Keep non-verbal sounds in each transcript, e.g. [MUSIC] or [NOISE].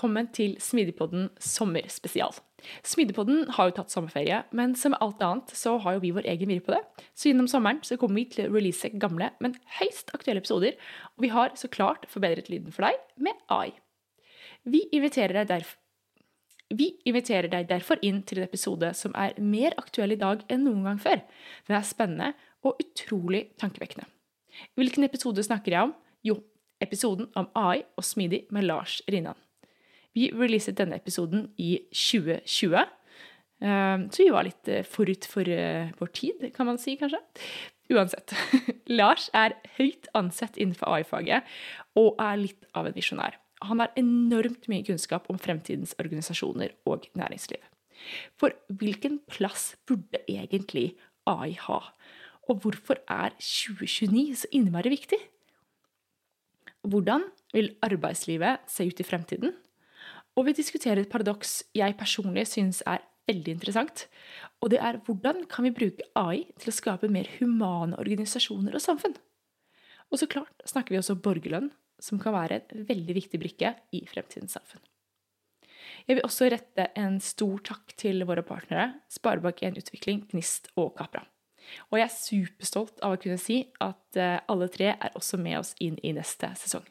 velkommen til Smidigpodden sommerspesial. Smidigpodden har jo tatt sommerferie, men som alt annet så har jo vi vår egen virke på det. Så gjennom sommeren så kommer vi til å release gamle, men høyst aktuelle episoder, og vi har så klart forbedret lyden for deg med AI. Vi inviterer deg derfor vi inviterer deg derfor inn til en episode som er mer aktuell i dag enn noen gang før. Den er spennende og utrolig tankevekkende. Hvilken episode snakker jeg om? Jo, episoden om AI og smidig med Lars Rinnan. Vi releaset denne episoden i 2020, eh, så vi var litt eh, forut for eh, vår tid, kan man si, kanskje. Uansett. [LAUGHS] Lars er høyt ansett innenfor AI-faget og er litt av en visjonær. Han har enormt mye kunnskap om fremtidens organisasjoner og næringsliv. For hvilken plass burde egentlig AI ha? Og hvorfor er 2029 så innmari viktig? Hvordan vil arbeidslivet se ut i fremtiden? Og vi diskuterer et paradoks jeg personlig syns er veldig interessant. Og det er hvordan kan vi bruke AI til å skape mer humane organisasjoner og samfunn? Og så klart snakker vi også borgerlønn, som kan være en veldig viktig brikke i fremtidens samfunn. Jeg vil også rette en stor takk til våre partnere, Sparebank1 Utvikling, Gnist og Capra. Og jeg er superstolt av å kunne si at alle tre er også med oss inn i neste sesong.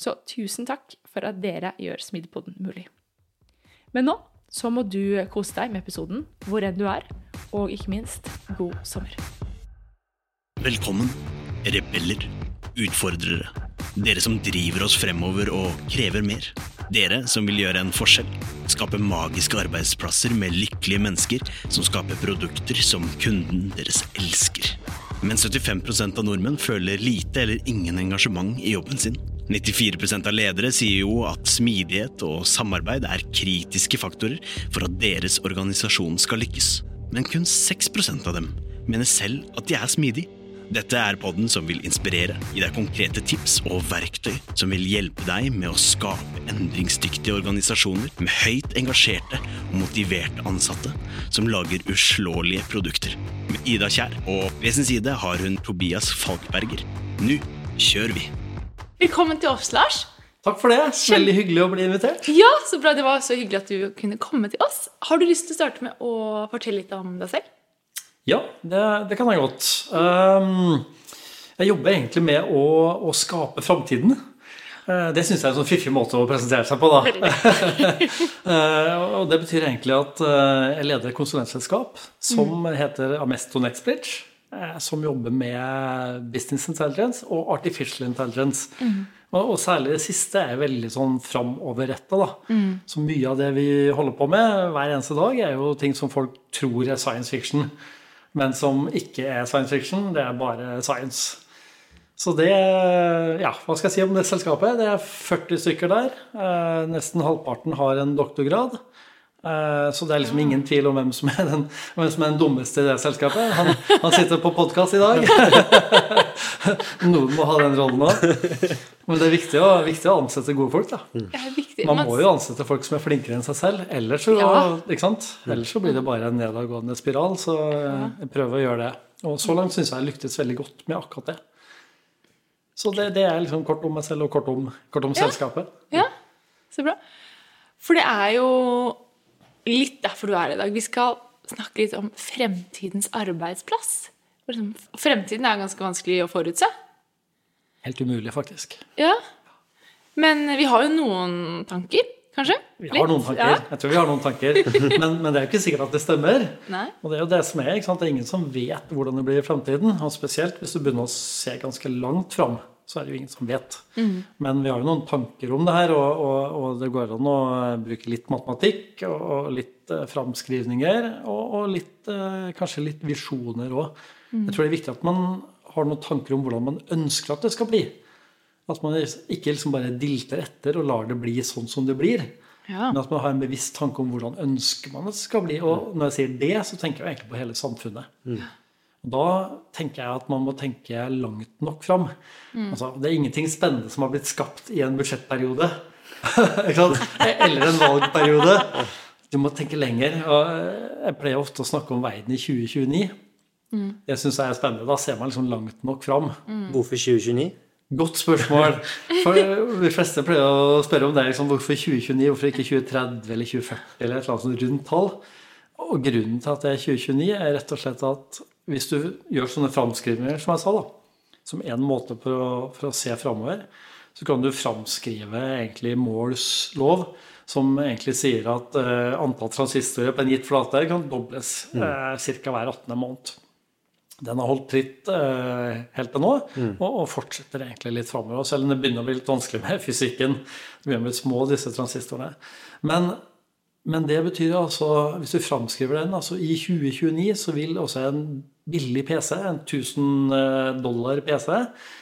Så tusen takk for at dere gjør Smidigpodden mulig. Men nå så må du kose deg med episoden hvor enn du er, og ikke minst god sommer. Velkommen, rebeller, utfordrere. Dere som driver oss fremover og krever mer. Dere som vil gjøre en forskjell. Skape magiske arbeidsplasser med lykkelige mennesker som skaper produkter som kunden deres elsker. Men 75% av nordmenn føler lite eller ingen engasjement i jobben sin. 94% av ledere sier jo at smidighet og samarbeid er kritiske faktorer for at deres organisasjon skal lykkes. Men kun 6% av dem mener selv at de er smidige. Dette er podden som vil inspirere, gi deg konkrete tips og verktøy som vil hjelpe deg med å skape endringsdyktige organisasjoner med høyt engasjerte og motiverte ansatte som lager uslåelige produkter. Med Ida Kjær og ved sin side har hun Tobias Falkberger. Nå kjører vi! Velkommen til oss, Lars. Takk for det. Veldig hyggelig å bli invitert. Ja, så bra. Det var så hyggelig at du kunne komme til oss. Har du lyst til å starte med å fortelle litt om deg selv? Ja, det, det kan jeg godt. Um, jeg jobber egentlig med å, å skape framtiden. Uh, det syns jeg er en sånn fiffig måte å presentere seg på, da. uh, [LAUGHS] og det betyr egentlig at uh, jeg leder et konsulentselskap som mm. heter Amesto Nextbridge. Som jobber med business intelligence og artificial intelligence. Mm. Og, og, særlig det siste er veldig sånn framoverretta. Mm. Så mye av det vi holder på med hver eneste dag, er jo ting som folk tror er science fiction men som ikke er science fiction. Det er bare science. Så det Ja, hva skal jeg si om det selskapet? Det er 40 stykker der. Eh, nesten halvparten har en doktorgrad. Eh, så det er liksom ingen tvil om hvem som er den, som er den dummeste i det selskapet. Han, han sitter på podkast i dag. [LAUGHS] Noen må ha den rollen òg. Men det er viktig å, viktig å, ansette gode folk. da. Man må jo ansette folk som er flinkere enn seg selv. Ellers så, ja. ellers så blir det bare en nedadgående spiral. Så jeg prøver å gjøre det. Og så langt syns jeg jeg lyktes veldig godt med akkurat det. Så det, det er liksom kort om meg selv og kort om, kort om ja. selskapet. Ja, så bra. For det er jo litt derfor du er her i dag. Vi skal snakke litt om fremtidens arbeidsplass. Fremtiden er ganske vanskelig å forutse. Helt umulig, faktisk. Ja. Men vi har jo noen tanker, kanskje? Vi har noen tanker. Ja. Jeg tror vi har noen tanker. [LAUGHS] Men, men, det er jo ikke sikkert at det stemmer. Nei. Og det er jo det som er. ikke sant? Det er ingen som vet hvordan det blir i fremtiden. Og spesielt hvis du begynner å se ganske langt fram så er det jo ingen som vet. Mm. Men vi har jo noen tanker om det her, og, og, og det går an å bruke litt matematikk og, og litt uh, framskrivninger, og, litt, uh, kanskje litt visjoner òg. Mm. Jeg tror det er viktig at man har noen tanker om hvordan man ønsker at det skal bli. At man ikke liksom bare dilter etter og lar det bli sånn som det blir. Ja. Men at man har en bevisst tanke om hvordan ønsker man at det skal bli. Og når jeg sier det, så tenker jeg egentlig på hele samfunnet. Mm. Da tenker jeg at man må tenke langt nok fram. Mm. Altså, det er ingenting spennende som har blitt skapt i en budsjettperiode. [LAUGHS] Eller en valgperiode. Du må tenke lenger. Og jeg pleier ofte å snakke om verden i 2029. Mm. Det syns jeg er spennende. Da ser man liksom langt nok fram. Mm. Hvorfor 2029? Godt spørsmål. For De fleste pleier å spørre om det. Liksom, hvorfor 2029, hvorfor ikke 2030 eller 2040 eller et eller annet sånt rundt tall. Og grunnen til at det er 2029, er rett og slett at hvis du gjør sånne framskrivninger, som jeg sa, da, som en måte for å, for å se framover, så kan du framskrive egentlig Moores lov, som egentlig sier at uh, antall transistorer på en gitt flate kan dobles mm. uh, ca. hver 18. måned. Den har holdt tritt uh, helt til nå, mm. og, og, fortsetter egentlig litt framover. Selv om det begynner å bli litt vanskelig med [LAUGHS] fysikken. Det begynner å bli små, disse transistorene. Men, men, det betyr altså, hvis du framskriver den, altså i 2029 så vil også en billig PC, en 1000 eh, dollar PC,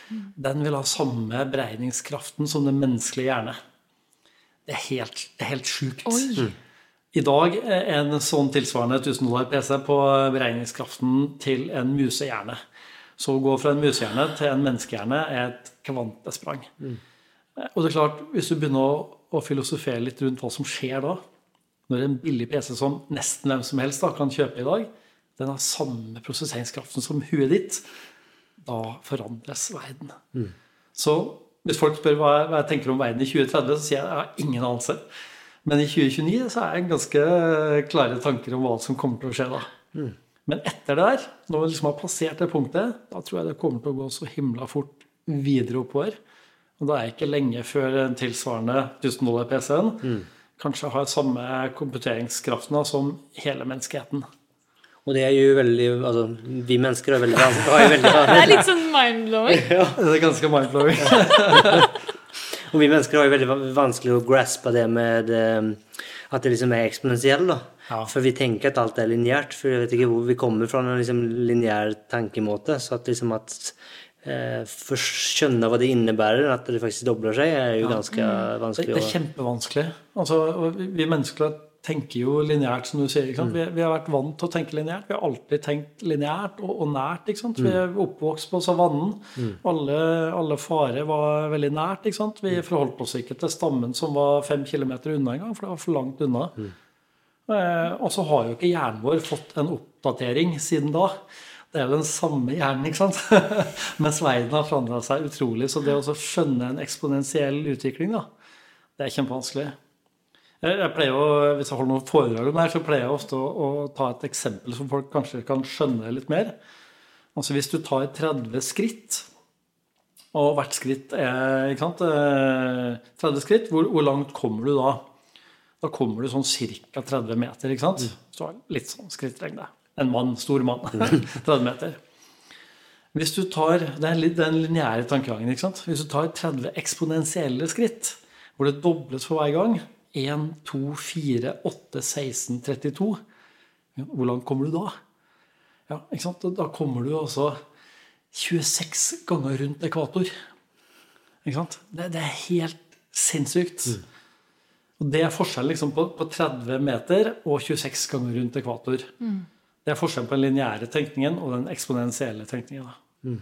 mm. den vil ha samme beregningskraften som den menneskelige hjerne. Det er helt, det er helt sjukt. Oi. Mm. I dag er en sånn tilsvarende 1000 dollar PC på beregningskraften til en musehjerne. Så å gå fra en musehjerne til en menneskehjerne er et kvantesprang. Mm. Og det er klart, hvis du begynner å, å, filosofere litt rundt hva som skjer da, når en billig PC som nesten hvem som helst da, kan kjøpe i dag, den har samme prosesseringskraften som huet ditt, da forandres verden. Mm. Så hvis folk spør hva jeg, hva jeg tenker om verden i 2030, så sier jeg at jeg har ingen anelse. Men i 2029 så er jeg ganske klare tanker om hva som kommer til å skje da. Mm. Men etter det der, når vi liksom har passert det punktet, da tror jeg det kommer til å gå så himla fort videre oppover. Og da er jeg ikke lenge før en tilsvarende 1000 dollar PC-en mm. kanskje har samme komputeringskraften som hele menneskeheten. Og det er jo veldig altså, Vi mennesker er veldig, er Det er litt sånn mind-blowing. [LAUGHS] Ja. Det er ganske mind-blowing. [LAUGHS] Og vi mennesker har jo veldig vanskelig å graspe det med eh, at det liksom er eksponentielt. Ja. For vi tenker at alt er lineært. For jeg vet ikke hvor vi kommer fra en liksom lineær tankemåte. Så at liksom at eh, for å skjønne hva det innebærer, at det faktisk dobler seg, er jo ganske mm. vanskelig. Det, det er kjempevanskelig. Altså, vi mennesker tenker jo lineært, som du sier. Mm. Vi, vi, har vært vant til å tenke lineært. Vi har alltid tenkt lineært og, og, nært. ikke sant? Vi mm. er oppvokst på savannen. Mm. Alle, alle farer var veldig nært. ikke sant? Vi mm. forholdt oss ikke til stammen som var fem kilometer unna engang, for det var for langt unna. Mm. Eh, og så har jo ikke hjernen vår fått en oppdatering siden da. Det er jo den samme hjernen, ikke sant? [LAUGHS] Mens verden har forandra seg utrolig. Så det å skjønne en eksponentiell utvikling, da, det er kjempevanskelig. Jeg pleier å, Hvis jeg holder noen foredrag om det her, så pleier jeg ofte å, å, ta et eksempel som folk kanskje kan skjønne litt mer. Altså Hvis du tar 30 skritt, og hvert skritt er ikke sant, 30 eh, skritt, hvor, hvor langt kommer du da? Da kommer du sånn ca. 30 meter. ikke sant? Mm. Så litt sånn skrittlengde. En mann, stor mann. [LAUGHS] 30 mm. meter. Hvis du tar, Det er litt den lineære tankegangen. ikke sant? Hvis du tar 30 eksponentielle skritt, hvor det dobles for hver gang, 1, 2, 4, 8, 16, 32. Hvor langt kommer du da? Ja, ikke sant? Da kommer du altså 26 ganger rundt ekvator. Ikke sant? Det, det er helt sinnssykt. Mm. Og Det er forskjell liksom, på, på, 30 meter og 26 ganger rundt ekvator. Mm. Det er forskjell på den lineære tenkningen og den eksponentielle tenkningen. Mm.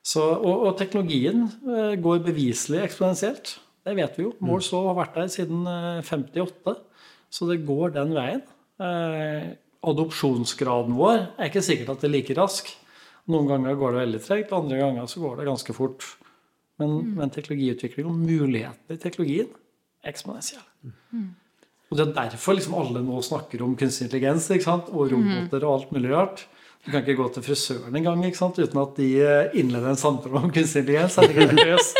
Så, og, og, teknologien eh, går beviselig eksponentielt. Det vet vi jo. Mål så har vært der siden 58, eh, så det går den veien. Eh, adopsjonsgraden vår er ikke sikkert at det er like rask. Noen ganger går det veldig tregt, andre ganger så går det ganske fort. Men, mm. men teknologiutvikling og mulighetene i teknologien er eksponentiell. Mm. Og Det er derfor liksom alle nå snakker om kunstig intelligens og roboter og alt mulig rart. Du kan ikke gå til frisøren engang uten at de eh, innleder en samtale om kunstig intelligens.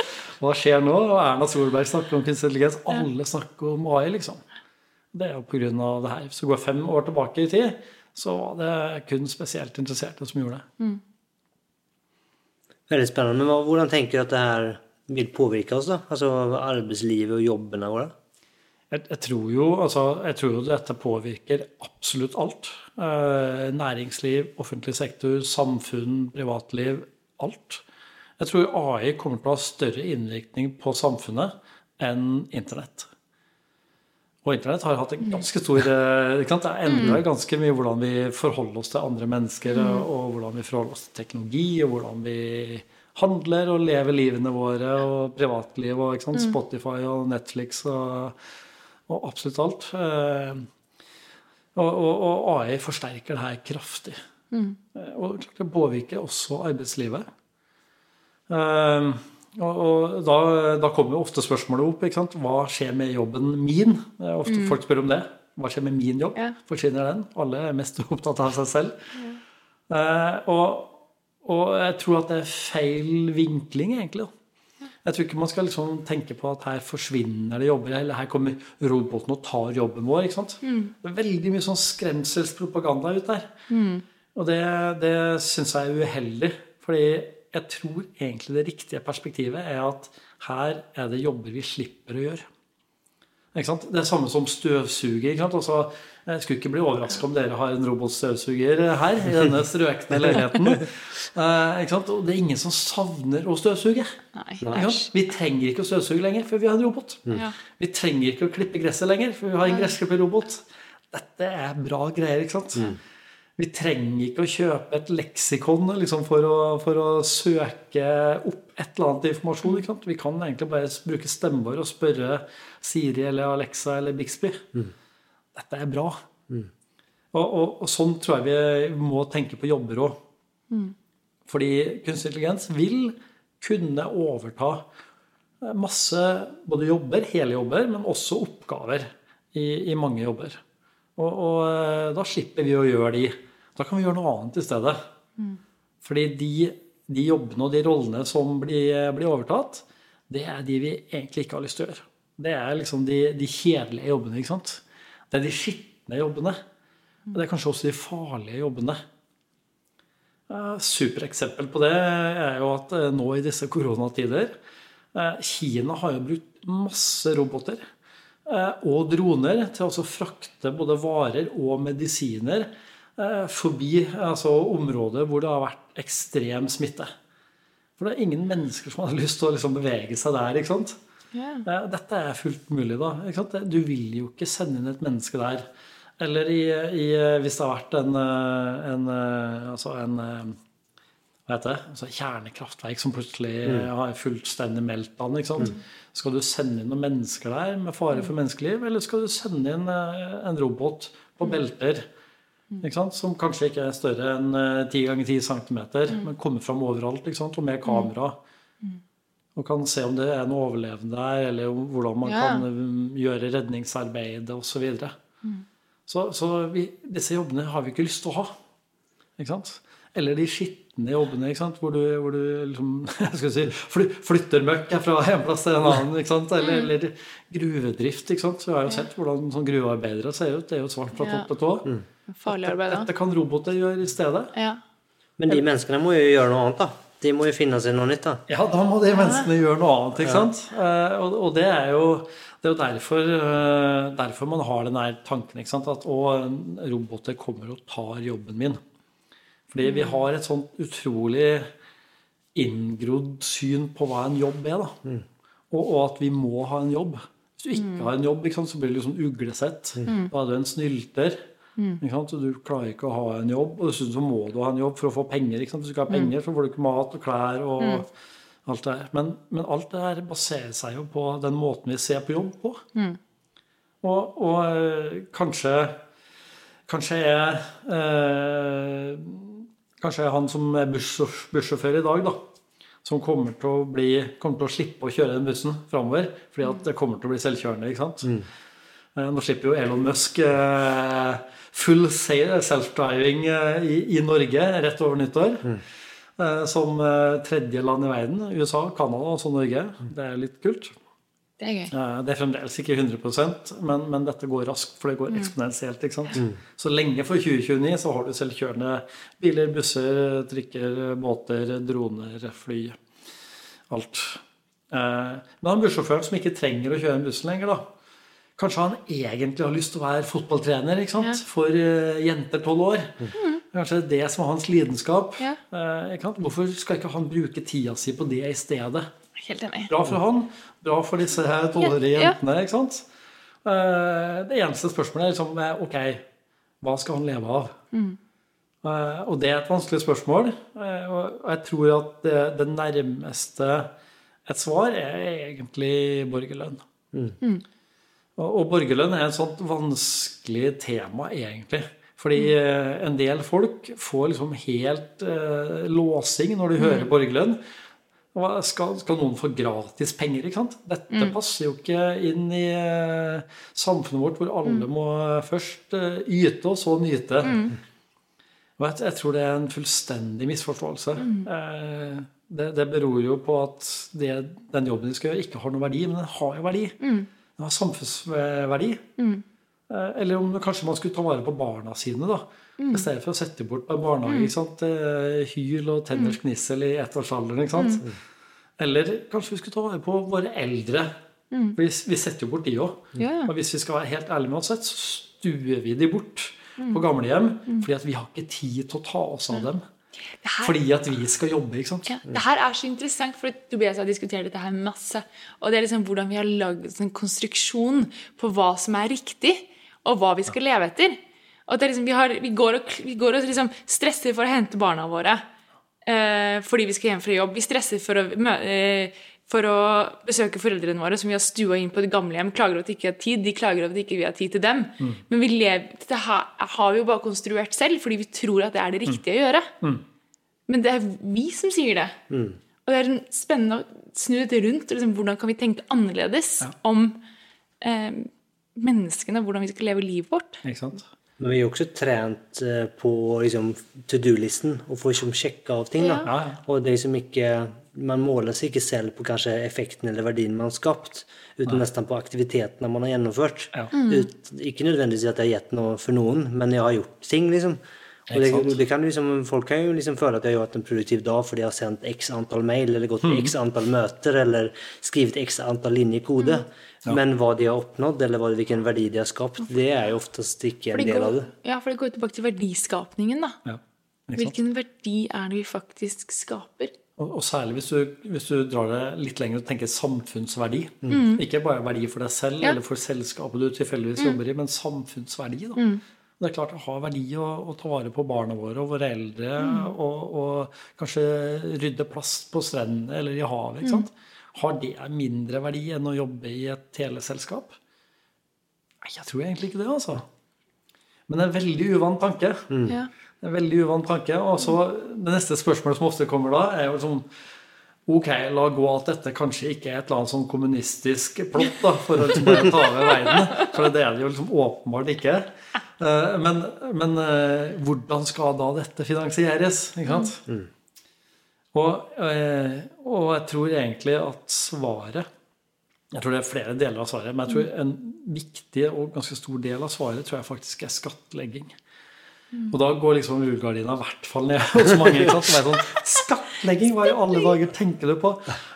Hva skjer nå? Og Erna Solberg snakker om kunstig intelligens. Alle snakker om AI, liksom. Det er jo pga. det her. Hvis du går fem år tilbake i tid, så var det kun spesielt interesserte som gjorde det. Mm. Veldig spennende. Men hvordan tenker du at det her vil påvirke oss? da? Altså arbeidslivet og jobbene våre? Jeg, jeg, tror jo, altså, jeg tror jo dette påvirker absolutt alt. Eh, næringsliv, offentlig sektor, samfunn, privatliv. Alt. Jeg tror AI kommer til å ha større innvirkning på samfunnet enn Internett. Og Internett har hatt en ganske stor eh, Det er endra mm. ganske mye hvordan vi forholder oss til andre mennesker, mm. og hvordan vi forholder oss til teknologi, og hvordan vi handler og lever livene våre, og privatliv, og mm. Spotify og Netflix og og absolutt alt. Eh, og, og, og AI forsterker det her kraftig. Mm. Eh, og det påvirker også arbeidslivet. Eh, Og, og da, da, kommer jo ofte spørsmålet opp. ikke sant? Hva skjer med jobben min? Ofte mm. Folk spør om det. Hva skjer med min jobb? Ja. Forsvinner den? Alle er mest [LAUGHS] opptatt av seg selv. Ja. Og, og, jeg tror at det er feil vinkling, egentlig. Jeg tror ikke man skal liksom tenke på at her forsvinner det jobber, eller her kommer roboten og tar jobben vår. ikke sant? Mm. Det er veldig mye sånn skremselspropaganda ute der. Mm. Og det, det syns jeg er uheldig. fordi jeg tror egentlig det riktige perspektivet er at her er det jobber vi slipper å gjøre. Ikke sant? Det er samme som støvsuger. Ikke sant? Også, jeg skulle ikke bli overraska om dere har en robotstøvsuger her i denne strøkne leiligheten. Eh, og det er ingen som savner å støvsuge. Vi trenger ikke å støvsuge lenger, for vi har en robot. Ja. Vi trenger ikke å klippe gresset lenger, for vi har en gressklipperrobot. Dette er bra greier. ikke sant? Mm. Vi trenger ikke å kjøpe et leksikon liksom, for, å, for, å, søke opp et eller annet informasjon. Vi kan egentlig bare bruke stemmen vår og spørre Siri eller Alexa eller Bixby. Mm. Dette er bra. Mm. Og, og, og, sånn tror jeg vi må tenke på jobber òg. Mm. Fordi kunstig intelligens vil kunne overta masse både jobber, hele jobber, men også oppgaver i, i mange jobber. Og, og eh, da slipper vi å gjøre de. Da kan vi gjøre noe annet i stedet. Mm. Fordi de, de, jobbene og de rollene som blir, blir, overtatt, det er de vi egentlig ikke har lyst til å gjøre. Det er liksom de, de kjedelige jobbene. ikke sant? Det er de skitne jobbene. Og det er kanskje også de farlige jobbene. Supereksempel på det er jo at eh, nå i disse koronatider eh, Kina har jo brukt masse roboter eh, og droner til å frakte både varer og medisiner forbi altså områder hvor det har vært ekstrem smitte. For det er ingen mennesker som har lyst til å liksom bevege seg der. ikke sant? Yeah. Dette er fullt mulig, da. Du vil jo ikke sende inn et menneske der. Eller i, i, hvis det har vært en, eh, en, eh, altså en hva heter det, altså kjernekraftverk som plutselig mm. har fullstendig meltdown. Mm. Skal du sende inn noen mennesker der med fare for menneskeliv, eller skal du sende inn en robot på mm. belter? Som kanskje ikke er større enn 10 ganger 10 cm, mm. men kommer fram overalt og med kamera. Mm. Og kan se om det er noe overlevende der, eller hvordan man ja. kan um, gjøre redningsarbeidet osv. Så, mm. så, så vi, disse jobbene har vi ikke lyst til å ha. Ikke sant? Eller de skitne jobbene hvor du, hvor du liksom, [LAUGHS] si, flytter møkk fra en plass til en annen. Eller, mm. eller, gruvedrift. Ikke sant? Så vi har jo sett hvordan sånn gruvearbeidere ser ut. Det er jo svart fra topp til tå. Mm. Da. Dette kan roboter gjøre i stedet. Ja. Men de menneskene må jo gjøre noe annet, da. De må jo finne seg noe nytt, da. Ja, da må de menneskene gjøre noe annet, ikke sant. Uh, og, og, det er jo, det er jo derfor, uh, derfor, man har den der tanken ikke sant? at å, roboter kommer og tar jobben min. Fordi vi mm. har et sånt utrolig inngrodd syn på hva en jobb er. da. Mm. Og, og, at vi må ha en jobb. Hvis du ikke mm. har en jobb, sant, så blir du liksom uglesett. Mm. Da er du en snylter. Mm. Du klarer ikke å ha en jobb, og dessuten så må du ha en jobb for å få penger. Hvis du ikke har mm. penger, så får du ikke mat og klær og mm. alt det der. Men, men, alt det her baserer seg jo på den måten vi ser på jobb på. Mm. Og, og øh, kanskje Kanskje jeg øh, Kanskje jeg han som er bussjåfør i dag, da. Som kommer til, å bli, kommer til å slippe å kjøre den bussen framover. Fordi at det kommer til å bli selvkjørende. ikke sant? Mm. Eh, nå slipper jo Elon Musk eh, full self-driving eh, i, i, Norge rett over nyttår. Mm. Som tredje land i verden. USA, Canada og så Norge. Det er litt kult. Det er gøy. Det er fremdeles ikke 100% men, men dette går raskt, for det går mm. eksponentielt. ikke sant? Mm. Så lenge for 2029 så har du selvkjørende biler, busser, trikker, båter, droner, fly. Alt. Men han bussjåføren som ikke trenger å kjøre en bussen lenger, da, Kanskje han egentlig har lyst til å være fotballtrener ja. for uh, jenter tolv år. Mm. Kanskje det er det som er hans lidenskap. Ja. Uh, Hvorfor skal ikke han bruke tida si på det i stedet? Helt enig. Bra for han, bra for disse tolvårige jentene. ikke sant? Uh, det eneste spørsmålet er liksom Ok, hva skal han leve av? Mm. og det er et vanskelig spørsmål. og jeg tror at det, det nærmeste et svar er egentlig borgerlønn. Mm. Mm. Og, borgerlønn er et sånt vanskelig tema, egentlig. Fordi mm. en del folk får liksom helt eh, låsing når de hører mm. borgerlønn. Skal, skal, noen få gratis penger? ikke sant? Dette mm. passer jo ikke inn i eh, samfunnet vårt, hvor alle mm. må først eh, yte og så nyte. Mm. Og jeg, jeg, tror det er en fullstendig misforståelse. Uh, det, det, beror jo på at det, den jobben de skal gjøre, ikke har noen verdi, men den har jo verdi. Den har samfunnsverdi. Eller om kanskje man skulle ta vare på barna sine. da. Mm. I stedet for å sette bort på barnehage. ikke sant? Hyl og tenners mm. gnissel i ettårsalderen. ikke sant? Mm. Eller kanskje vi skulle ta vare på våre eldre. Mm. Vi, vi, setter jo bort de òg. Ja, ja. Og hvis vi skal være helt ærlige med oss selv, så stuer vi de bort mm. på gamlehjem. Mm. Fordi at vi har ikke tid til å ta oss av dem. Her, fordi at vi skal jobbe. ikke sant? Ja, det her er så interessant, for Tobias har diskutert dette her masse. Og det er liksom hvordan vi har lagd en konstruksjon på hva som er riktig, og hva vi skal leve etter. Og liksom, vi, har, vi, går og, vi går og liksom stresser for å hente barna våre eh, fordi vi skal hjem fra jobb. Vi stresser for å, eh, for å besøke foreldrene våre som vi har stua inn på et gamlehjem. Klager over at de ikke har tid. De klager over at vi ikke har tid til dem. Mm. Men vi lever, dette har vi jo bare konstruert selv fordi vi tror at det er det riktige å gjøre. Mm. Men det er vi som sier det. Mm. Og det er spennende å snu dette rundt. Liksom, hvordan kan vi tenke annerledes ja. om eh, menneskene, hvordan vi skal leve livet vårt? Ikke sant? Men vi har også trent eh, på liksom, to do-listen og får liksom, sjekke av ting. Ja. Og det som ikke Man måler seg ikke selv på kanskje effekten eller verdien man har skapt, uten nesten på aktivitetene man har gjennomført. Ja. Mm. Ut, ikke nødvendigvis at jeg har gitt noe for noen, men jeg har gjort ting. liksom. Og det, det kan liksom, folk kan jo liksom føle at de har hatt en produktiv dag fordi de har sendt x antall mail eller gått på mm. x antall møter eller skrevet x antall linjer kode. Mm. Ja. Men hva de har oppnådd, eller hvilken verdi de har skapt, det er jo oftest ikke en del går, av det. Ja, for det går tilbake til verdiskapningen, da. Ja, hvilken verdi er det vi faktisk skaper? Og, og særlig hvis du, hvis du, drar det litt lenger og tenker samfunnsverdi. Mm. Ikke bare verdi for deg selv ja. eller for selskapet du tilfeldigvis mm. jobber i, men samfunnsverdi. da. Mm. Det er klart det har verdi å, å, ta vare på barna våre og våre eldre. Mm. Og, og, kanskje rydde plast på strendene eller i havet. ikke sant? Har det mindre verdi enn å jobbe i et teleselskap? Nei, jeg tror egentlig ikke det, altså. Men det er en veldig uvant tanke. Mm. Ja. Det er en veldig uvant tanke. Og så Det neste spørsmålet som ofte kommer da, er jo liksom Ok, la gå at dette kanskje ikke er et eller annet sånn kommunistisk plott da, for å liksom bare ta over verden. For det er det jo liksom åpenbart ikke. Eh, men, men eh, hvordan skal da dette finansieres? Ikke sant? Mm. Og, eh, og, jeg tror egentlig at svaret Jeg tror det er flere deler av svaret, men jeg tror en viktig og ganske stor del av svaret tror jeg faktisk er skattlegging. Mm. Og da går liksom rullegardina i hvert fall ned hos mange. Ikke sant? Er sånn, Skattlegging, hva i alle dager tenker du på?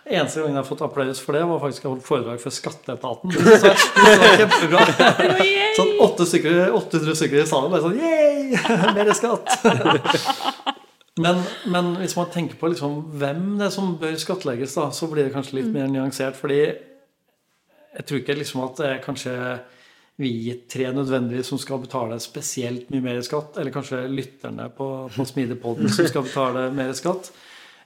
Eneste gangen jeg har fått applaus for det, var faktisk jeg holdt foredrag for Skatteetaten. [LAUGHS] Så det var kjempebra. Sånn 800 stykker, 800 stykker i salen bare sånn Yeah! Mer skatt! Men, men, hvis man tenker på liksom hvem det er som bør skattlegges, da, så blir det kanskje litt mm. mer nyansert. fordi jeg tror ikke liksom at det er kanskje vi tre nødvendigvis som skal betale spesielt mye mer skatt, eller kanskje lytterne på, på Smidigpodden som skal betale mer skatt.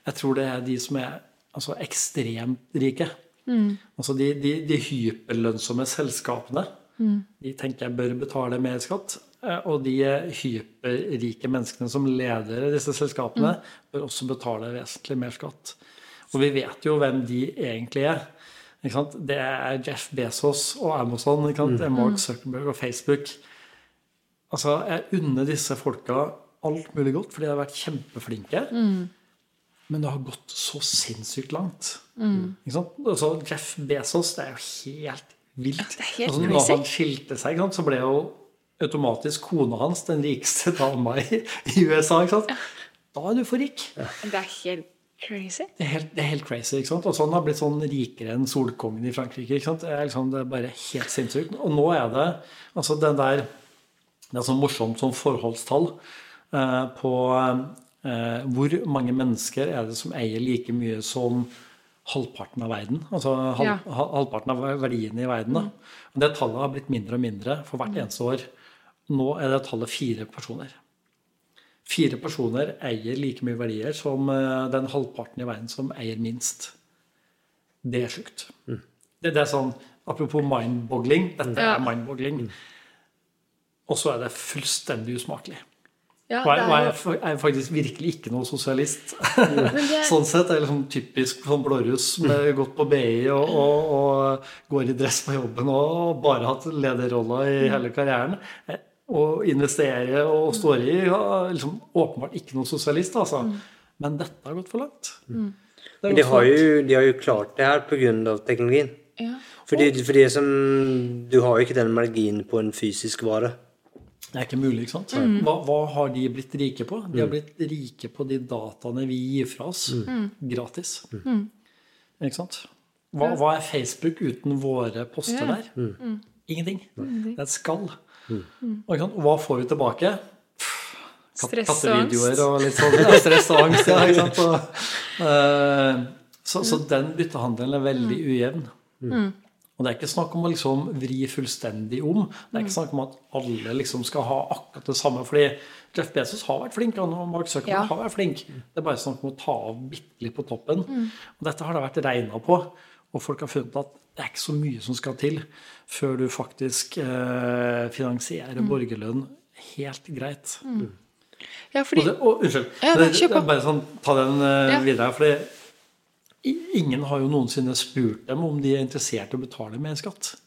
Jeg tror det er de som er altså, ekstremt rike. Mm. Altså de, de, de hyperlønnsomme selskapene. Mm. De tenker jeg bør betale mer skatt. Eh, og de hyperrike menneskene som leder disse selskapene, mm. bør også betale vesentlig mer skatt. Og vi vet jo hvem de egentlig er. Det er Jeff Bezos og Amazon. Det er Mark mm. Zuckerberg og Facebook. Altså, Jeg unner disse folka alt mulig godt, for de har vært kjempeflinke. Mm. Men det har gått så sinnssykt langt. Mm. Altså, Jeff Bezos, det er jo helt vilt. Ja, helt altså, når han skilte seg, så ble jo automatisk kona hans den rikeste dama i, i USA. ikke sant? Da er du for rik. Det er helt crazy. Det er helt, det er helt crazy. ikke sant? Og sånn har blitt sånn rikere enn solkongen i Frankrike. ikke sant? Det er, liksom, det er bare helt sinnssykt. Og nå er det altså den der Det er sånn morsomt som forholdstall eh, på eh, hvor mange mennesker er det som eier like mye som halvparten av verden. Altså halv, ja. halvparten av verdiene i verden. da. Og det tallet har blitt mindre og mindre for hvert eneste år. Nå er det tallet fire personer. Fire personer eier like mye verdier som eh, den halvparten i verden som eier minst. Det er sjukt. Mm. Det, det, er sånn, Apropos mind-boggling. Dette er mind-boggling. Mm. Og så er det fullstendig usmakelig. Ja, og jeg, er, er faktisk virkelig ikke noe sosialist. [LAUGHS] Det... [LAUGHS] sånn sett er liksom typisk sånn blåruss med gått på BI og, og, og, går i dress på jobben og bare hatt lederrolla i mm. hele karrieren. Og investere og står i liksom, Åpenbart ikke noe sosialist, altså. Mm. Men dette har gått for langt. Mm. Men de har, jo, de har, jo, klart det her pga. teknologien. Ja. Fordi, fordi som, du har jo ikke den marginen på en fysisk vare. Det er ikke mulig, ikke sant? Mm. Hva, hva, har de blitt rike på? De har mm. blitt rike på de dataene vi gir fra oss mm. mm. gratis. Mm. Ikke sant? Hva, hva, er Facebook uten våre poster der? Mm. Ingenting. Det er et skall. Og hva får vi tilbake? Stress og angst. og litt sånn. [LAUGHS] Ja, stress og angst, ja. Ikke sant? [LAUGHS] Og, uh, så, så, den byttehandelen er veldig ujevn. Mm. Og det er ikke snakk om å liksom vri fullstendig om. Det er ikke snakk om at alle liksom skal ha akkurat det samme. fordi Jeff Bezos har vært flink, og Mark Zuckerberg ja. har vært flink. Det er bare snakk om å ta av bitte litt på toppen. Mm. Og dette har det vært regna på. Og folk har funnet at det er ikke så mye som skal til før du faktisk eh, finansierer mm. borgerlønn helt greit. Mm. Ja, fordi... Og det, og, unnskyld. Ja, det, bare sånn, ta den uh, videre. fordi Ingen har jo noensinne spurt dem om de er interessert i å betale mer skatt.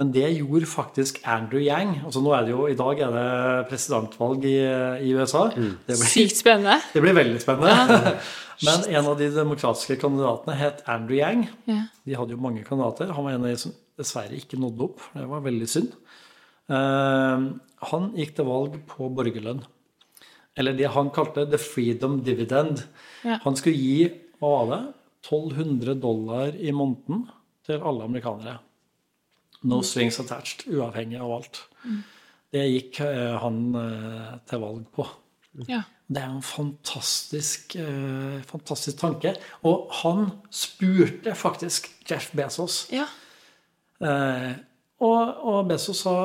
Men det gjorde faktisk Andrew Yang. altså nå er det jo, I dag er det presidentvalg i, i USA. Mm. Det blir, Sykt spennende. [LAUGHS] Det blir veldig spennende. Ja. [LAUGHS] Men en av de demokratiske kandidatene het Andrew Yang. Ja. De hadde jo mange kandidater. Han var en av de som dessverre ikke nådde opp. Det var veldig synd. Uh, han gikk til valg på borgerlønn. Eller det han kalte the freedom dividend. Ja. Han skulle gi hva var det, 1200 dollar i måneden til alle amerikanere. No mm. strings attached, uavhengig av alt. Mm. Det gikk eh, han eh, til valg på. Ja. Det er en fantastisk, eh, fantastisk tanke. Og han spurte faktisk Jeff Bezos. Ja. Eh, og, og, Bezos sa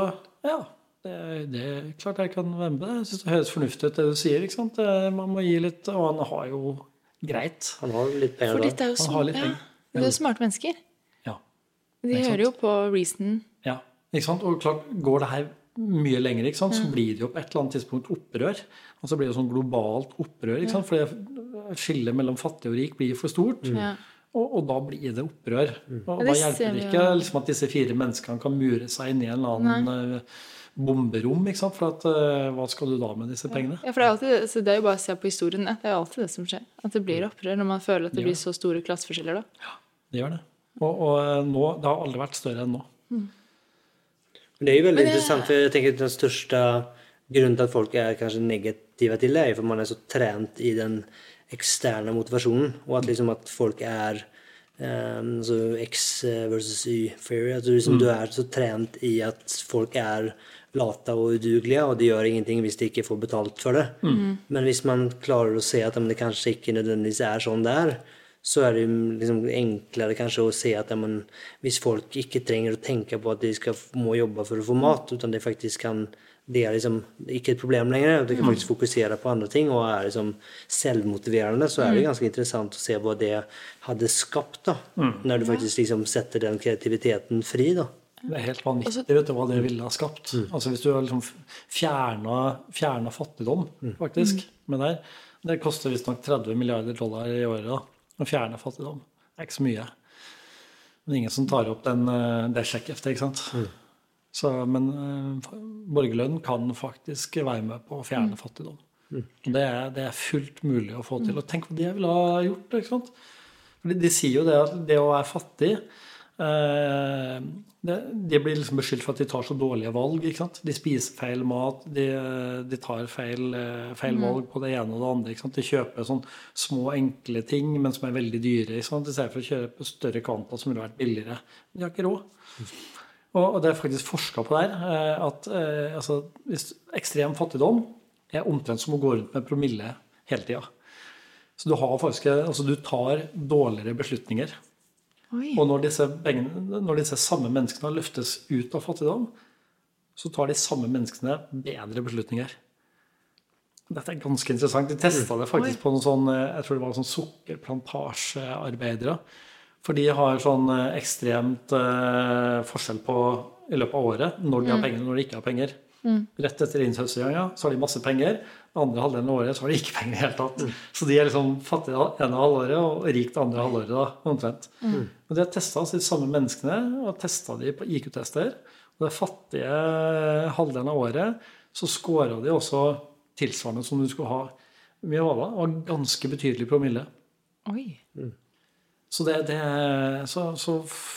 ja, det, det, er klart jeg kan være med. Jeg syns det høres fornuftig ut det du sier. ikke sant? Man må gi litt, Og han har jo greit. Han har litt penger, For dette er jo smart, ja. Det er smarte mennesker. Ja. De hører jo på Reason. Ja. Ikke sant? Og klart, går det her mye lenger, ikke sant? så blir det jo på et eller annet tidspunkt opprør. Og så blir det sånn globalt opprør. ikke sant? For skillet mellom fattig og rik blir for stort. Mm. Og, og, da blir det opprør. Og ja, det da hjelper det ikke liksom, at disse fire menneskene kan mure seg inn i en eller annen Nei. Bomberom. ikke sant? For at, uh, hva skal du da med disse pengene? Ja, for Det er, alltid, så det er jo bare å se på historien. Det er jo alltid det som skjer. At det blir opprør når man føler at det blir så store klasseforskjeller. da. Ja, det gjør det. Og, og eh, nå, det har aldri vært større enn nå. Mm. Det er jo veldig interessant, for jeg tenker den største grunnen til at folk er kanskje negative til det, er for man er så trent i den eksterne motivasjonen, og at, liksom at folk er um, så X versus Y-theory. At liksom, mm. du er så trent i at folk er late og udugelige, og det gjør ingenting hvis de ikke får betalt for det. Mm. Men hvis man klarer å se at det kanskje ikke nødvendigvis er sånn det er, så er det liksom enklere kanskje å se at men, hvis folk ikke trenger å tenke på at de skal, må jobbe for å få mat, utan det faktisk kan det er liksom ikke et problem lenger. Du kan mm. faktisk fokusere på andre ting og er liksom selvmotiverende. Så er det mm. ganske interessant å se hva det hadde skapt, da, mm. når du faktisk liksom setter den kreativiteten fri. da. Det er helt vanvittig vet du, hva det ville ha skapt. Mm. Altså Hvis du har liksom fjerna, fjerna fattigdom, mm. faktisk, mm. med der Det koster visstnok 30 milliarder dollar i året da, å fjerne fattigdom. Det er ikke så mye. Men ingen som tar opp den, eh, det sjekkheftet, ikke sant. Mm. Så, men uh, borgerlønn kan faktisk være med på å fjerne mm. fattigdom. Mm. Det, er, det, er, fullt mulig å få til. Og tenk hva de ville ha gjort. ikke sant? Fordi de sier jo det at det å være fattig de blir liksom beskyldt for at de tar så dårlige valg. ikke sant? De spiser feil mat, de, de tar feil, eh, feil, valg mm. på det ene og det andre. ikke sant? De kjøper sånn små, enkle ting, men som er veldig dyre. ikke sant? I stedet for å kjøpe større kvanta som ville vært billigere. De har ikke råd. Og, og det er faktisk forska på der eh, at eh, altså, ekstrem fattigdom er omtrent som å gå rundt med promille hele tida. Så du, har faktisk, altså, du tar dårligere beslutninger Oi. Og når disse, når disse, samme menneskene løftes ut av fattigdom, så tar de samme menneskene bedre beslutninger. Dette er ganske interessant. De testa det faktisk Oi. på noen sånn, jeg tror det var sånn sukkerplantasjearbeidere. For de har sånn eh, ekstremt eh, forskjell på i løpet av året når de har penger og når de ikke har penger. Rett etter innhøsteringa så har de masse penger. Andre halvdelen av året så har de ikke penger i det hele tatt. Så de er liksom fattige ene halvåret og rik det andre halvåret. da, omtrent. Og de har testa de samme menneskene og testa de på IQ-tester. Og det fattige halvdelen av året så scora de også tilsvarende som du skulle ha mye HV, og ganske betydelig promille. Oi. Så, det, det, så, så,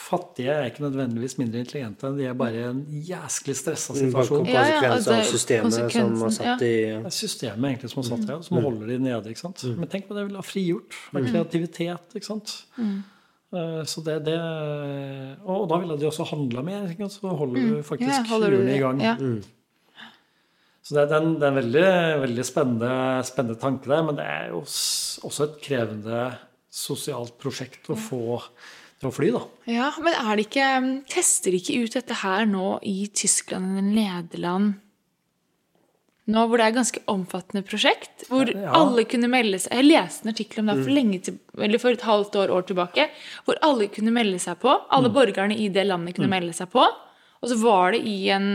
fattige er ikke nødvendigvis mindre intelligente. De er bare i en jæsklig stressa situasjon. Konsekvens ja, ja, altså, av systemet som har satt i ja. Det er systemet egentlig som har satt i, ja, som mm. holder de nede. ikke sant? Mm. Men tenk på det vil ha frigjort. Av mm. kreativitet. ikke sant? Mm. Uh, så det, det, Og da ville de også handla mer. Ikke? Så holder du faktisk hjulene i gang. Mm. Så det, er en, det er en veldig, veldig spennende, spennende tanke der, men det er jo også et krevende sosialt prosjekt å få til å fly, da. Ja, Men er det ikke Tester de ikke ut dette her nå i Tyskland eller Nederland? Nå hvor det er et ganske omfattende prosjekt, hvor ja. alle kunne melde seg Jeg leste en artikkel om det for, mm. lenge til, eller for et halvt år, år tilbake, hvor alle kunne melde seg på. Alle mm. borgerne i det landet kunne mm. melde seg på. Og så var det i en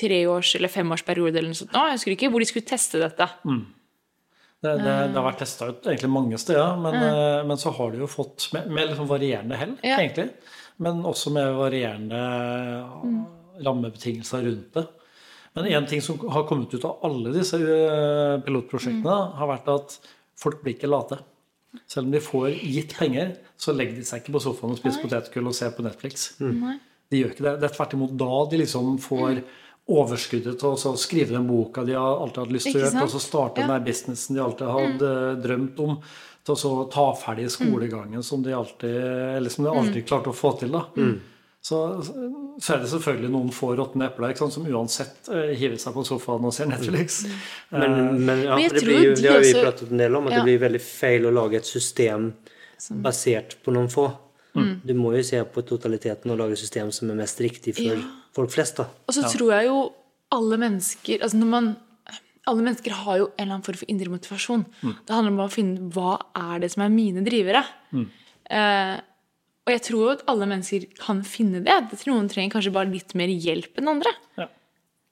treårs- eller femårsperiode eller noe sånt, nå, jeg husker ikke, hvor de skulle teste dette. Mm. Det, det, det, har vært testa ut egentlig mange steder, men, mm. men, så har du jo fått med, med liksom varierende hell, ja. egentlig. Men også med varierende mm. rammebetingelser rundt det. Men én ting som har kommet ut av alle disse eh, pilotprosjektene, mm. har vært at folk blir ikke late. Selv om de får gitt penger, så legger de seg ikke på sofaen og spiser potetgull og ser på Netflix. Mm. De gjør ikke det. Det er tvert imot da de liksom får overskuddet til å skrive den boka de har alltid hatt lyst til å gjøre, og så starte ja. den businessen de alltid hadde mm. drømt om, til å ta ferdig mm. skolegangen som de alltid, eller som de alltid mm. klarte å få til. da. Mm. Så, så, er det selvfølgelig noen få råtne epler som uansett uh, hiver seg på sofaen og ser Netflix. Mm. Men, men, ja, men det, blir jo, det har vi pratet en del om, at ja. det blir veldig feil å lage et system basert på noen få. Mm. Du må jo se på totaliteten og lage system som er mest riktig for ja folk flest. da. Og så ja. tror jeg jo alle mennesker altså når man, Alle mennesker har jo en eller annen form for indre motivasjon. Mm. Det handler om å finne hva er det som er mine drivere. Mm. Eh, og jeg tror jo at alle mennesker kan finne det. Jeg tror noen trenger kanskje bare litt mer hjelp enn andre. Ja,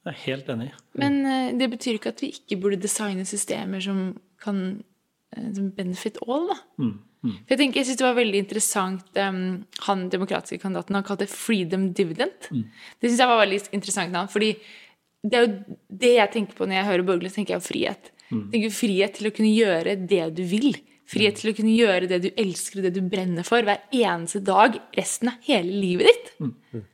jeg er helt enig. Men uh, det betyr ikke at vi ikke burde designe systemer som kan uh, som benefit all. da. Mm. Mm. For Jeg tenker, jeg synes Det var veldig interessant um, han demokratiske kandidaten han kalte 'freedom dividend'. Mm. Det syns jeg var veldig interessant navn. fordi det er jo det jeg tenker på når jeg hører borgerlig, tenker jeg jo frihet. Mm. Jeg tenker Frihet til å kunne gjøre det du vil. Frihet til å kunne gjøre det du elsker og det du brenner for hver eneste dag resten av hele livet ditt. Mm. mm.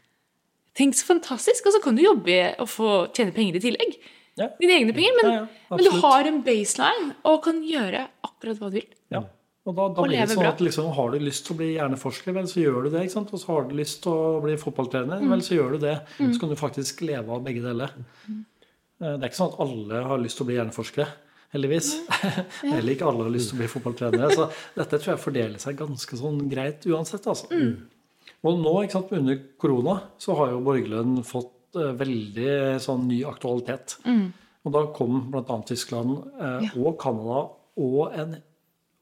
Tenk så fantastisk! Og så kan du jobbe og få tjene penger i tillegg. Ja. Dine egne penger. Men, ja, ja, men, du har en baseline og kan gjøre akkurat hva du vil. Ja. Og da, da blir det sånn at liksom, Har du lyst til å bli hjerneforsker, vel, så gjør du det. ikke sant? Og så har du lyst til å bli fotballtrener, mm. vel, så gjør du det. Mm. Så kan du faktisk leve av begge deler. Mm. Det er ikke sånn at alle har lyst til å bli hjerneforskere. Heldigvis. [LAUGHS] Ja. Heller ikke alle har lyst til å bli fotballtrenere. Så dette tror jeg fordeler seg ganske sånn greit uansett. altså. Mm. Og nå, ikke sant, under korona, så har jo Borgerlønn fått uh, veldig sånn ny aktualitet. Mm. Og da kom bl.a. Tyskland uh, ja. og Canada og en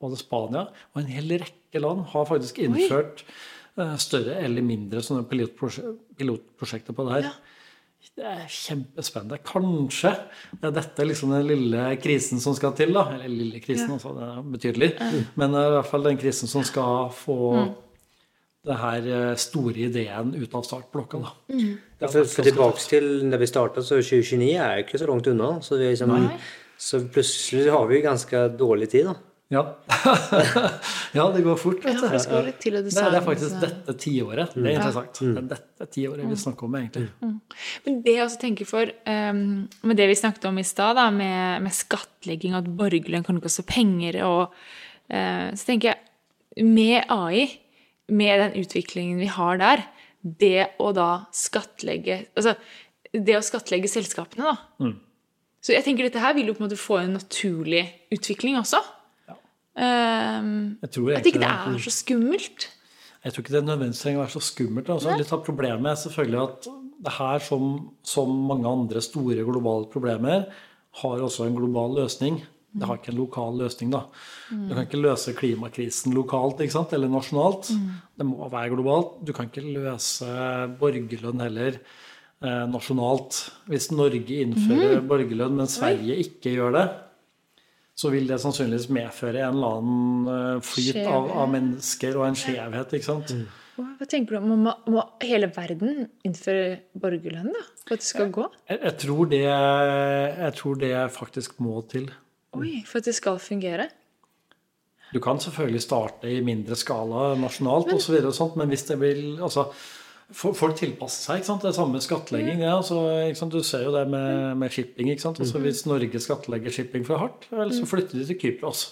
både Spania og en hel rekke land har faktisk innført Oi. Eh, større eller mindre sånne pilotprosjekter på det her. Ja. Det er kjempespennende. Kanskje det er dette liksom den lille krisen som skal til. da, Eller lille krisen, ja. altså, det er betydelig. Mm. Men i hvert fall den krisen som skal få mm. det her eh, store ideen ut av startblokka. da. Mm. Ja, for, for tilbake til da vi starta, så 2029 er ikke så langt unna. Så, vi liksom, så plutselig har vi ganske dårlig tid. da. Ja. [LAUGHS] ja, det går fort. vet du. Ja, det, det, det, er faktisk dette tiåret. Det er interessant. Det er dette tiåret vi snakker om, egentlig. Mm. Men det jeg også tenker for, um, med det vi snakket om i stad, med, med, skattlegging, at borgerlønn kan koste penger og uh, Så tenker jeg, med AI, med den utviklingen vi har der, det å da skattlegge Altså det å skattlegge selskapene, da. Mm. Så jeg tenker dette her vil jo på en måte få en naturlig utvikling også. Um, at ikke det er så skummelt. Jeg tror ikke det nødvendigvis trenger å være så skummelt. Altså, litt av problemet er selvfølgelig at det her, som, som, mange andre store globale problemer, har også en global løsning. Det har ikke en lokal løsning, da. Du kan ikke løse klimakrisen lokalt eller nasjonalt. Det må være globalt. Du kan ikke løse borgerlønn heller eh, nasjonalt. Hvis Norge innfører borgerlønn, men Sverige ikke gjør det, så vil det sannsynligvis medføre en eller annen eh, flyt av, av mennesker og en skjevhet. ikke sant? Hva tenker du om må, må hele verden innføre borgerlønn da, for at det skal gå? Jeg, jeg, tror det, jeg tror det faktisk må til. Oi, For at det skal fungere? Du kan selvfølgelig starte i mindre skala nasjonalt men, og så videre og sånt, men hvis det vil altså, Folk tilpasser seg. ikke sant? Det er samme skattlegging. Ja. Altså, du ser jo det med, med shipping. ikke sant? Altså, hvis Norge skattlegger shipping for hardt, vel, så flytter de til Kypros.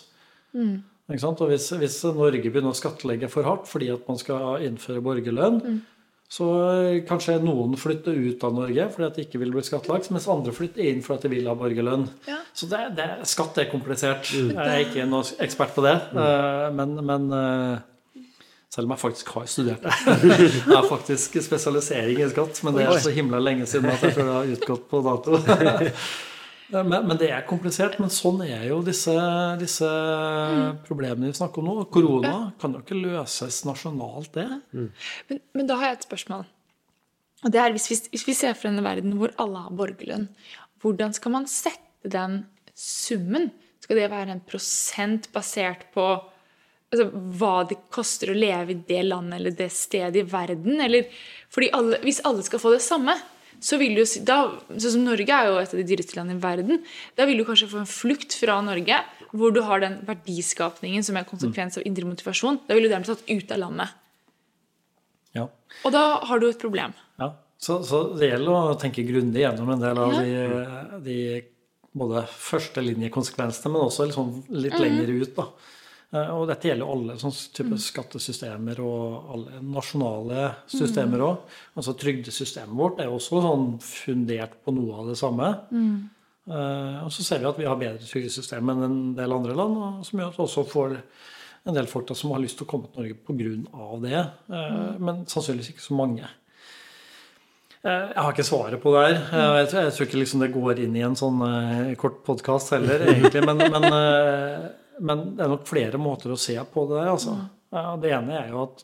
Mm. Og hvis, hvis, Norge begynner å skattlegge for hardt fordi at man skal innføre borgerlønn, mm. så kanskje noen flytter ut av Norge fordi at de ikke vil bli skattlagt, mens andre flytter inn fordi at de vil ha borgerlønn. Ja. Så det, det, skatt er komplisert. Mm. Jeg er ikke noen ekspert på det. Mm. Eh, men, men, eh, selv om jeg faktisk har studert det. [LAUGHS] Jeg har faktisk spesialisering i skatt, men det er så himla lenge siden at jeg tror det har utgått på dato. [LAUGHS] Men, men, det er komplisert. Men sånn er jo disse, disse mm. problemene vi snakker om nå. Korona kan jo ikke løses nasjonalt, det. Mm. Men, men, da har jeg et spørsmål. Og det er hvis vi, hvis vi ser for en verden hvor alle har borgerlønn, hvordan skal man sette den summen? Skal det være en prosent basert på altså, hva det koster å leve i det landet eller det stedet i verden? Eller, fordi alle, hvis alle skal få det samme, så vil du, da, sånn som Norge er jo et av de dyreste landene i verden. Da vil du kanskje få en flukt fra Norge, hvor du har den verdiskapningen som er konsekvens av indre motivasjon. Da vil du dermed tatt ut av landet. Ja. Og da har du et problem. Ja, Så, så det gjelder å tenke grundig gjennom en del av ja. de, de både førstelinjekonsekvensene, men også liksom litt mm. lenger ut. da. Eh, og dette gjelder alle sånne type mm. skattesystemer og alle nasjonale systemer òg. Mm. Altså trygdesystemet vårt er også sånn fundert på noe av det samme. Mm. Uh, og så ser vi at vi har bedre trygdesystem enn en del andre land, og som gjør at vi også får en del folk da, som har lyst til å komme til Norge pga. det. Uh, mm. Men sannsynligvis ikke så mange. Jeg har ikke svaret på det her. Jeg, tror, jeg tror ikke liksom det går inn i en sånn kort podkast heller, egentlig. Men, men men det er nok flere måter å se på det der. Altså. Ja, det ene er jo at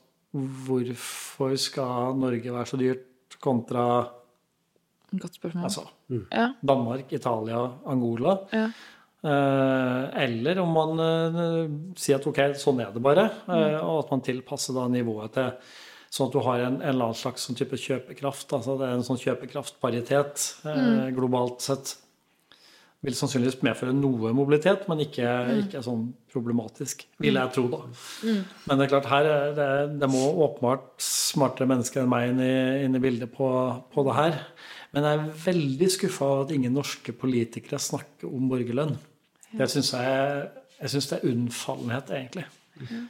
hvorfor skal Norge være så dyrt kontra Godt spørsmål. Altså, mm. Danmark, Italia, Angola. Ja. Eh, eller om man eh, sier at ok, sånn er det bare, eh, og at man tilpasser da nivået til Sånn at du har en, en eller annen slags sånn type kjøpekraft. altså Det er en sånn kjøpekraftparitet mm. globalt sett vil sannsynligvis medføre noe mobilitet, men ikke, mm. ikke sånn problematisk, vil jeg tro. da. Mm. Men det er klart, her er det, det må åpenbart smartere mennesker enn meg inn i, inn i bildet på, på, det her. Men jeg er veldig skuffa over at ingen norske politikere snakker om borgerlønn. Det syns jeg, jeg synes det er unnfallenhet, egentlig. Ja.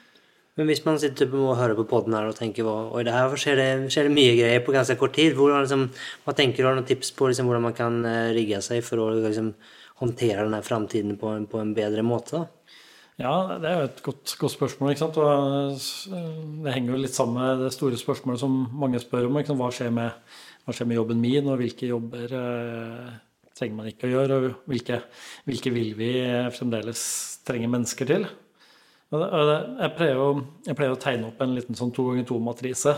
Men hvis man sitter og hører på poden her og tenker oi, det her skjer det, skjer det mye greier på ganske kort tid, hvordan, liksom, hva tenker du? Har du noen tips på liksom, hvordan man kan uh, rigge seg for å liksom, håndtere denne framtiden på, på, en bedre måte? Da? Ja, det er jo et godt, godt spørsmål. ikke sant? Og det henger jo litt sammen med det store spørsmålet som mange spør om. Hva skjer, med, hva, skjer med, jobben min, og hvilke jobber eh, trenger man ikke å gjøre? Og hvilke, hvilke vil vi fremdeles trenge mennesker til? Jeg pleier, å, jeg pleier, å, tegne opp en liten sånn to ganger to-matrise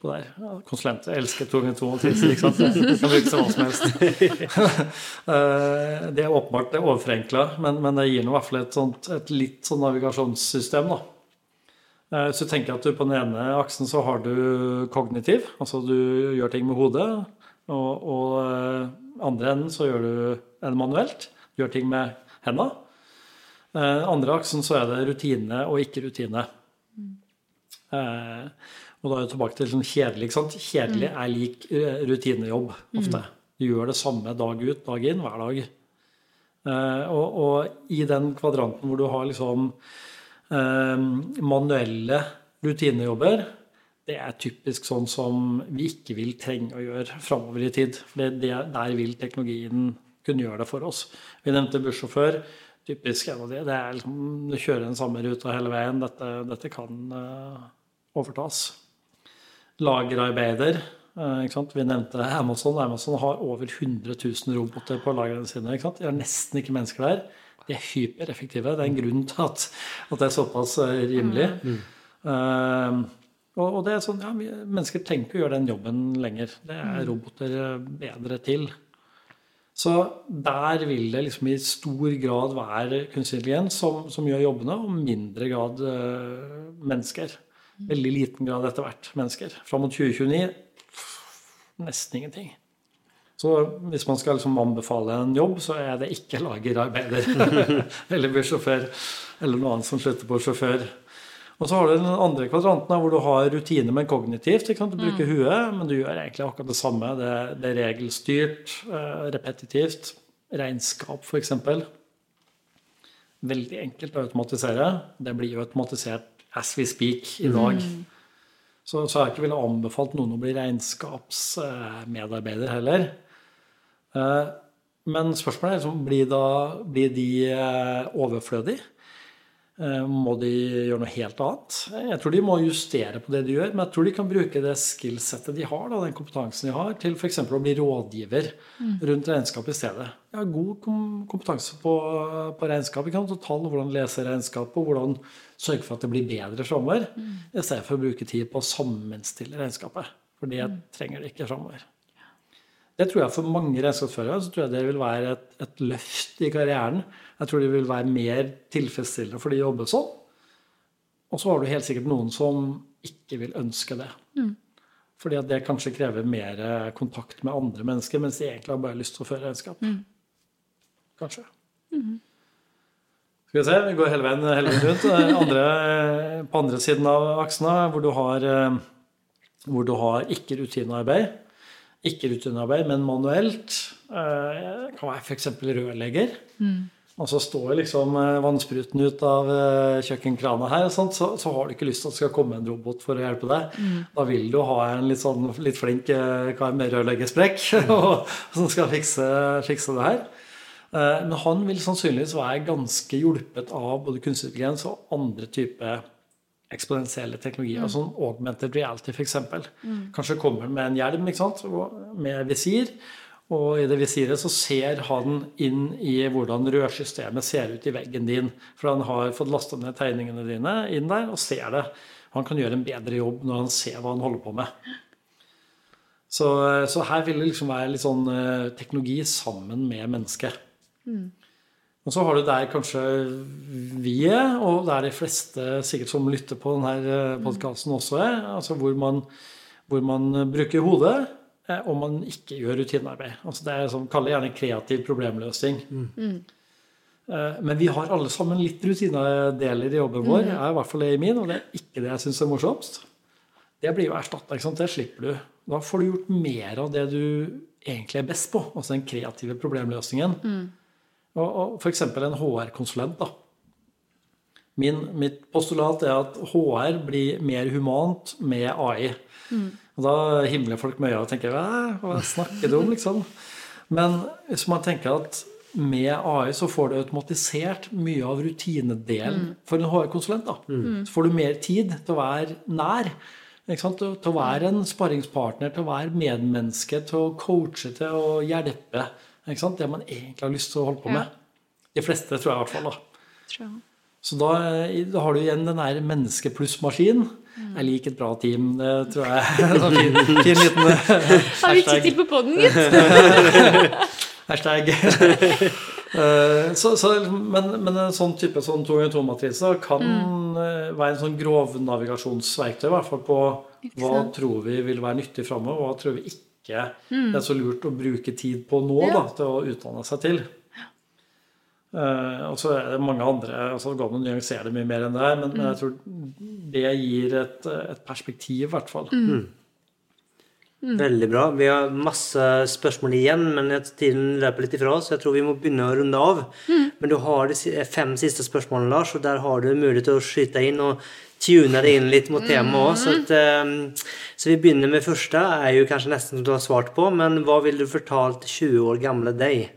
på der. Konsulenter elsker to ganger to-matriser. ikke sant? [LAUGHS] Det kan brukes til hva som helst. [LAUGHS] Eh, det er åpenbart det er overforenkla, men, men, det gir i hvert fall et, sånt, et litt sånn navigasjonssystem. da. Eh, så tenker jeg at du på den ene aksen så har du kognitiv, altså du gjør ting med hodet. Og, og eh, andre enden så gjør du det manuelt. Du gjør ting med. Eh, andre aksen så er det rutine og ikke rutine. Mm. Eh, og da er vi tilbake til sånn kjedelig. ikke sant? Kjedelig mm. er lik eh, rutinejobb ofte. Mm. Du gjør det samme dag ut, dag inn, hver dag. Eh, og, og, i den kvadranten hvor du har liksom eh, manuelle rutinejobber, det er typisk sånn som vi ikke vil trenge å gjøre framover i tid. For det, der vil teknologien kunne gjøre det for oss. Vi nevnte bussjåfør typisk en av de. Det er liksom, Du kjører den samme ruta hele veien. Dette, dette kan overtas. Lagerarbeider. Uh, Vi nevnte Amazon. Amazon har over 100 000 roboter på lagrene sine. De har nesten ikke mennesker der. de er hypereffektive. Det er en grunn til at, at det er såpass eh, rimelig. Mm. Uh, og, og, det er sånn, ja, Mennesker trenger ikke å gjøre den jobben lenger. Det er mm. roboter bedre til. Så der vil det liksom i stor grad være kunstig intelligens som, som, gjør jobbene, og mindre grad uh, mennesker. Veldig liten grad etter hvert mennesker. Fram mot 2029 nesten ingenting. Så hvis man skal liksom anbefale en jobb, så er det ikke lagerarbeider [LAUGHS] eller bussjåfør eller noe annet som slutter på sjåfør. Og så har du den andre kvadranten hvor du har rutiner, men kognitivt. Du bruker mm. huet, men du gjør egentlig akkurat det samme. Det, det er regelstyrt, uh, repetitivt. Regnskap, f.eks. Veldig enkelt å automatisere. Det blir automatisert as we speak i dag. Mm. Så, så har jeg ikke ville anbefalt noen å bli regnskapsmedarbeider heller. Eh, men spørsmålet er liksom, blir, da, blir de eh, overflødige? Eh, må de gjøre noe helt annet? Jeg tror de må justere på det de gjør, men jeg tror de kan bruke det skillsettet de har, da, den kompetansen de har, til f.eks. å bli rådgiver mm. rundt regnskap i stedet. Jeg har god kompetanse på, på regnskap, Jeg kan tall, hvordan lese regnskap, og hvordan sørge for at det blir bedre framover, mm. i stedet for å bruke tid på å sammenstille regnskapet. For det mm. trenger de ikke framover. Det tror jeg for mange regnskapsførere så tror jeg det vil være et, et, løft i karrieren. Jeg tror det vil være mer tilfredsstillende for de jobber sånn. Og så har du helt sikkert noen som ikke vil ønske det. Mm. Fordi at det kanskje krever mer kontakt med andre mennesker, mens de egentlig har bare lyst til å føre regnskap. Mm. Kanskje. Mm. Skal vi se, vi går hele veien, hele veien rundt. Andre, på andre siden av aksene, hvor du har, eh, hvor du har ikke rutinearbeid ikke rutinearbeid, men manuelt. Det kan være f.eks. rørlegger. Mm. Og så står liksom eh, vannspruten ut av eh, kjøkkenkrana her, og sånt, så, så, har du ikke lyst til at det skal komme en robot for å hjelpe deg. Mm. Da vil du ha en litt, sånn, litt flink kar med rørleggersprekk [LAUGHS] som skal fikse, fikse, det her. Men han vil sannsynligvis være ganske hjulpet av både kunstig intelligens og andre typer eksponentielle teknologier, mm. sånn augmented reality f.eks. Mm. Kanskje kommer med en hjelm sant? med visir, og i det visiret så ser han inn i hvordan rørsystemet ser ut i veggen din. For han har fått lasta ned tegningene dine inn der og ser det. Han kan gjøre en bedre jobb når han ser hva han holder på med. Så, så her vil det liksom være litt sånn eh, teknologi sammen med mennesket. Mm. Og så har du der kanskje vi er, og det er de fleste sikkert som lytter på denne eh, podkasten også er, altså hvor man, hvor man, bruker hodet, eh, og man ikke gjør rutinearbeid. Altså det er som kaller gjerne kreativ problemløsning. Mm. Eh, men vi har alle sammen litt rutinedeler i jobben vår. Mm. Jeg er i hvert fall det i min, og det er ikke det jeg syns er morsomst. Det blir jo erstatta. Det slipper du. Da får du gjort mer av det du egentlig er best på, altså den kreative problemløsningen. Mm. Og, og F.eks. en HR-konsulent. da. Min, mitt postulat er at HR blir mer humant med AI. Mm. Og Da himler folk med øya og tenker hva snakker du om, liksom? Men hvis man tenker at med AI så får du automatisert mye av rutinedelen mm. for en HR-konsulent. da. Mm. Så får du mer tid til å være nær. Til å være en sparringspartner, til å være medmenneske, til å coache, til å hjelpe. Det man egentlig har lyst til å holde på med. De fleste, tror jeg i hvert fall. da. Så da, da, har du igjen den der menneske pluss maskin. Mm. Jeg liker et bra team. Det tror jeg er [LAUGHS] fin, fin liten Har vi ikke tid på poden, gitt? [LAUGHS] hashtag. [LAUGHS] Eh, så, så, men, men, en sånn type sånn 2-2-matrise kan mm. Eh, være en sånn grov navigasjonsverktøy, i hvert fall på hva tror vi vil være nyttig framover, og hva tror vi ikke ikke mm. det er så lurt å bruke tid på nå ja. da, til å utdanne seg til. Uh, og så er det mange andre altså Det går an å nyansere det mye mer enn det her, men, mm. jeg tror det gir et, et perspektiv, i hvert fall. Mm. Mm. Veldig bra. Vi har masse spørsmål igjen, men tiden løper litt ifra oss. Jeg tror vi må begynne å runde av. Mm. Men du har de fem siste spørsmålene, Lars, og der har du mulighet til å skyte inn. og tune det inn litt mot temaet òg. Så, um, så, vi begynner med første. er jo kanskje nesten som du har svart på, men hva ville du fortalt 20 år gamle deg?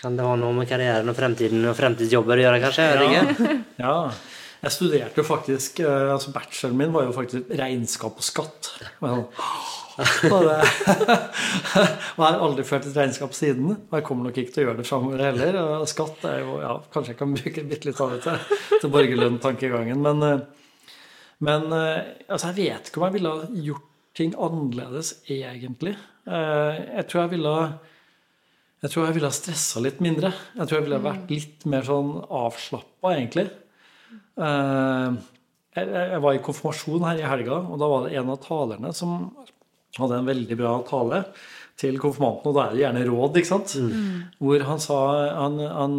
Kan det ha noe med karrieren og fremtiden og fremtidsjobber å gjøre, kanskje? Ja. [LAUGHS] ja. Jeg studerte jo faktisk altså Bacheloren min var jo faktisk regnskap og skatt. Og det, [LAUGHS] jeg har aldri ført et regnskap siden. Og jeg kommer nok ikke til å gjøre det framover heller. Og skatt er jo ja, Kanskje jeg kan bruke bitte litt av det til, til borgerlønn-tankegangen. Men, men altså, jeg vet ikke om jeg ville ha gjort ting annerledes, egentlig. Jeg tror jeg ville jeg tror jeg ville ha stressa litt mindre. Jeg tror jeg ville vært litt mer sånn avslappa, egentlig. Jeg var i konfirmasjon her i helga, og da var det en av talerne som hadde en veldig bra tale til konfirmanten, og da er det gjerne råd, ikke sant? Mm. Hvor han sa Han, han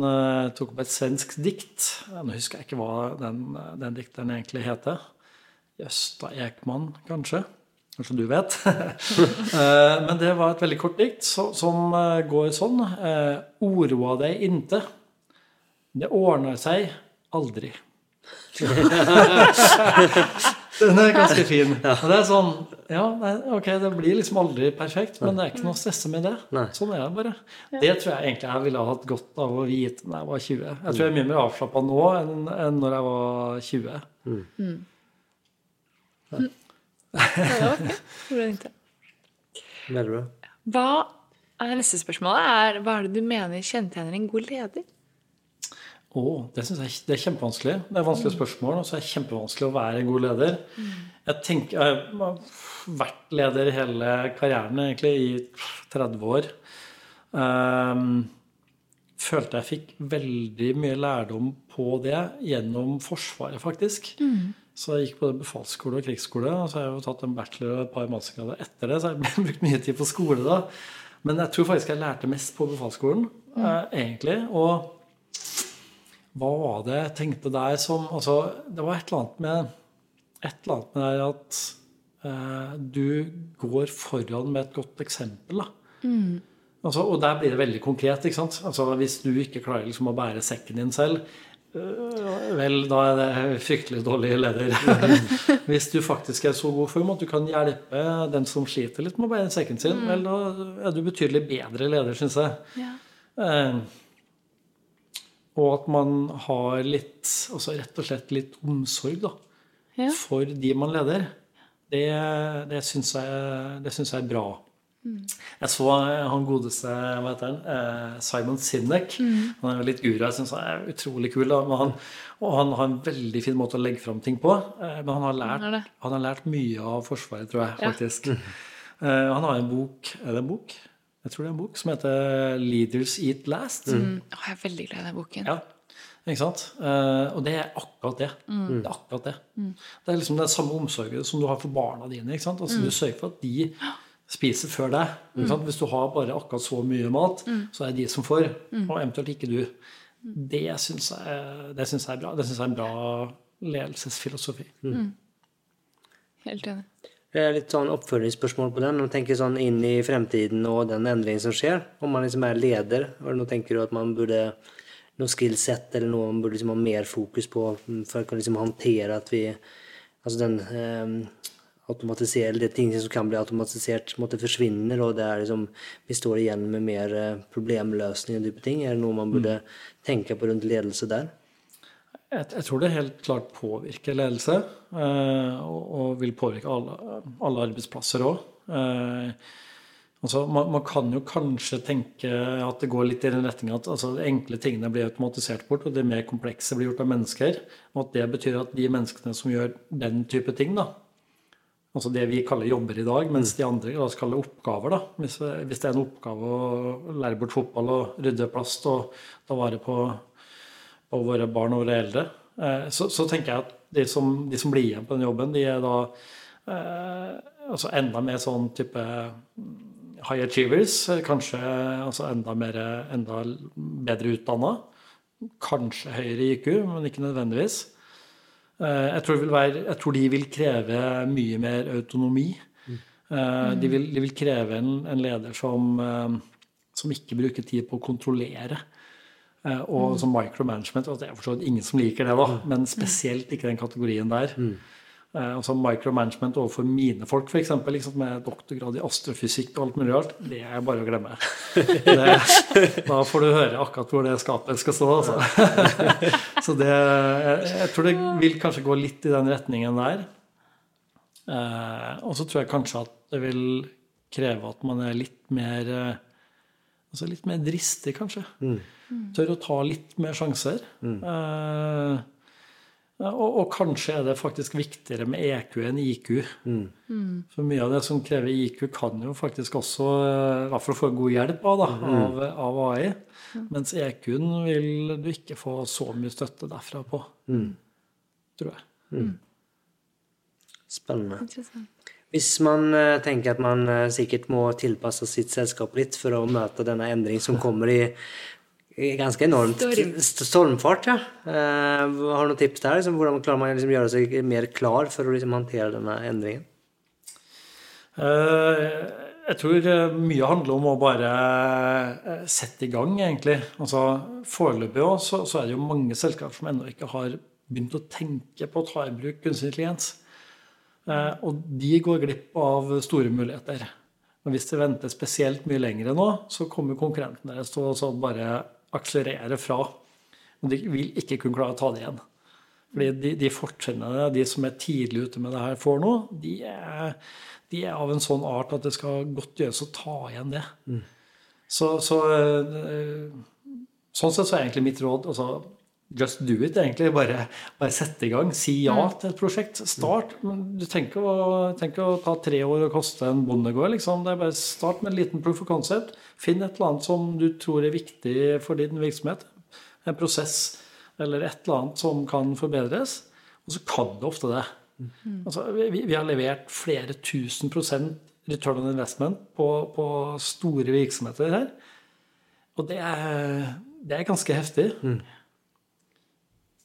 tok opp et svensk dikt. Nå husker jeg ikke hva den, den dikteren egentlig heter. Jøsta Ekman, kanskje. Kanskje du vet. [LAUGHS] Eh, men det var et veldig kort dikt som eh, går sånn. Eh, Oroa deg inte. Det ordner seg aldri. [LAUGHS] Den er ganske fin. [LAUGHS] Og det er sånn Ja, ok, det blir liksom aldri perfekt, men det er ikke noe å stresse med det. Sånn er det bare. Det tror jeg egentlig jeg ville ha hatt godt av å vite da jeg var 20. Jeg tror jeg er mye mer avslappa nå enn, enn når jeg var 20. Mm. Ja. Veldig bra. Hva er neste spørsmål er hva er det du mener kjennetegner en god leder? Oh, det synes jeg det er kjempevanskelig. Det er vanskelige spørsmål, og så er det kjempevanskelig å være en god leder. Mm. Jeg, tenker, jeg har vært leder hele karrieren, egentlig, i 30 år. Um, følte jeg fikk veldig mye lærdom på det gjennom Forsvaret, faktisk. Mm. Så jeg gikk både befalsskole og krigsskole. Og så har jeg jo tatt en bachelor og et par mastergrader etter det, så jeg har [LAUGHS] brukt mye tid på skole da. Men jeg tror faktisk jeg lærte mest på befalsskolen, mm. eh, egentlig. Og hva var det jeg tenkte der som Altså, det var et eller annet med et eller annet med at eh, du går foran med et godt eksempel. da. Mm. Altså, og der blir det veldig konkret. ikke sant? Altså, Hvis du ikke klarer liksom å bære sekken din selv, Øh, vel, da er det fryktelig dårlig leder. [LAUGHS] Hvis du faktisk er så god form at du kan hjelpe den som sliter litt med å bære sekken sin, mm. vel, da er du betydelig bedre leder, syns jeg. Ja. Og at man har litt, altså rett og slett litt omsorg da, ja. for de man leder. Det, det syns jeg, jeg, er bra. Jeg så eh, han godeste hva heter han, eh, Simon Sinek. Mm. Han er jo litt guru. Jeg syns han er utrolig kul. Han, og han har en veldig fin måte å legge fram ting på. Eh, men han har, lært, han har lært mye av Forsvaret, tror jeg, faktisk. Ja. [LAUGHS] Mm. Han har en bok Er det en bok? Jeg tror det er en bok som heter 'Leaders Eat Last'. Mm. Oh, jeg er veldig glad i den boken. Ja. Ikke sant? og det er akkurat det. Mm. Det er akkurat det. Mm. Det er liksom den samme omsorgen som du har for barna dine. ikke sant? Altså, Du sørger for at de spiser før deg. Mm. Hvis du har bare akkurat så mye mat, mm. så er det de som får, mm. og eventuelt ikke du. Det syns jeg, det jeg er bra. Det syns jeg er en bra ledelsesfilosofi. Mm. mm. Helt enig. Det litt sånn oppfølgingsspørsmål på den. Om man tenker sånn inn i fremtiden og den endringen som skjer, om man liksom er leder, og nå tenker du at man burde noe skillset eller noe man burde liksom ha mer fokus på for å kunne liksom håndtere at vi Altså den eh, automatisere, det ting som kan bli automatisert, måtte forsvinner, og det er liksom, vi står igjen med mer eh, problemløsning og type ting? Er det noe man burde mm. tenke på rundt ledelse der? Jeg, jeg, tror det helt klart påvirker ledelse, eh, og, og, vil påvirke alle, alle arbeidsplasser òg. Eh, altså, man, man, kan jo kanskje tenke at det går litt i den retninga at altså, de enkle tingene blir automatisert bort, og det mer komplekse blir gjort av mennesker. Og at det betyr at de menneskene som gjør den type ting, da, altså det vi kaller jobber i dag, mens de andre la oss kalle oppgaver. da. Hvis, hvis, det er en oppgave å lære bort fotball og rydde plast og ta vare på, på våre barn og våre eldre, eh, så, så, tenker jeg at de som, de som, blir igjen på den jobben, de er da eh, altså enda mer sånn type mm, high achievers. Kanskje altså enda, mer, enda bedre utdanna. Kanskje høyere IQ, men ikke nødvendigvis. Eh, jeg tror, være, jeg tror, de vil kreve mye mer autonomi. Mm. De, vil, de, vil, kreve en, en leder som, eh, som, ikke bruker tid på å kontrollere. Og mm. som micromanagement. Altså det er forstått ingen som liker det, da, mm. men spesielt ikke den kategorien der. Mm. Eh, altså micromanagement overfor mine folk, f.eks. Liksom, med doktorgrad i astrofysikk og alt mulig rart, det er bare å glemme. [LAUGHS] Det, da får du høre akkurat hvor det skapet skal stå. Altså. [LAUGHS] Så det, jeg, tror det vil kanskje gå litt i den retningen der. Eh, og så tror jeg kanskje at det vil kreve at man er litt mer eh, Altså litt mer dristig, kanskje. Mm. Tør å ta litt mer sjanser. Mm. Eh, og, og, kanskje er det faktisk viktigere med EQ enn IQ. Mm. For mye av det som krever IQ, kan jo faktisk også, i hvert fall få god hjelp av, da, mm. av, av AI. Mm. Mens EQ-en vil du ikke få så mye støtte derfra på, mm. tror jeg. Mm. Spennende. Hvis man uh, tenker at man uh, sikkert må tilpasse sitt selskap litt for å møte denne endringen som kommer i ganske enormt Storm. stormfart, ja. Uh, har du noen tips der? Liksom, hvordan klarer man liksom gjøre seg mer klar for å liksom, håndtere denne endringen? Jeg tror mye handler om å bare sette i gang, egentlig. Altså, Foreløpig også, så, er det jo mange selskaper som ennå ikke har begynt å tenke på å ta i bruk kunstig intelligens. Uh, og de går glipp av store muligheter. Og hvis de venter spesielt mye lenger nå, så kommer konkurrentene deres til å bare akselerere fra. Og de vil ikke kunne klare å ta det igjen. Fordi de, de fortrinnene de som er tidlig ute med det her, får nå, de er, de er, av en sånn art at det skal godt gjøres å ta igjen det. Mm. Så, så, eh, sånn sett så er egentlig mitt råd altså, Just do it, egentlig. Bare, bare sette i gang. Si ja mm. til et prosjekt. Start. Men du tenker å, tenker å ta tre år og koste en bondegård. Liksom. Det er bare Start med en liten proof of concept. Finn et eller annet som du tror er viktig for din virksomhet. En prosess eller et eller annet som kan forbedres. Og så kan du ofte det. Mm. Altså, vi, vi, har levert flere tusen prosent return on investment på, på store virksomheter her. Og det er, det er ganske heftig. Mm.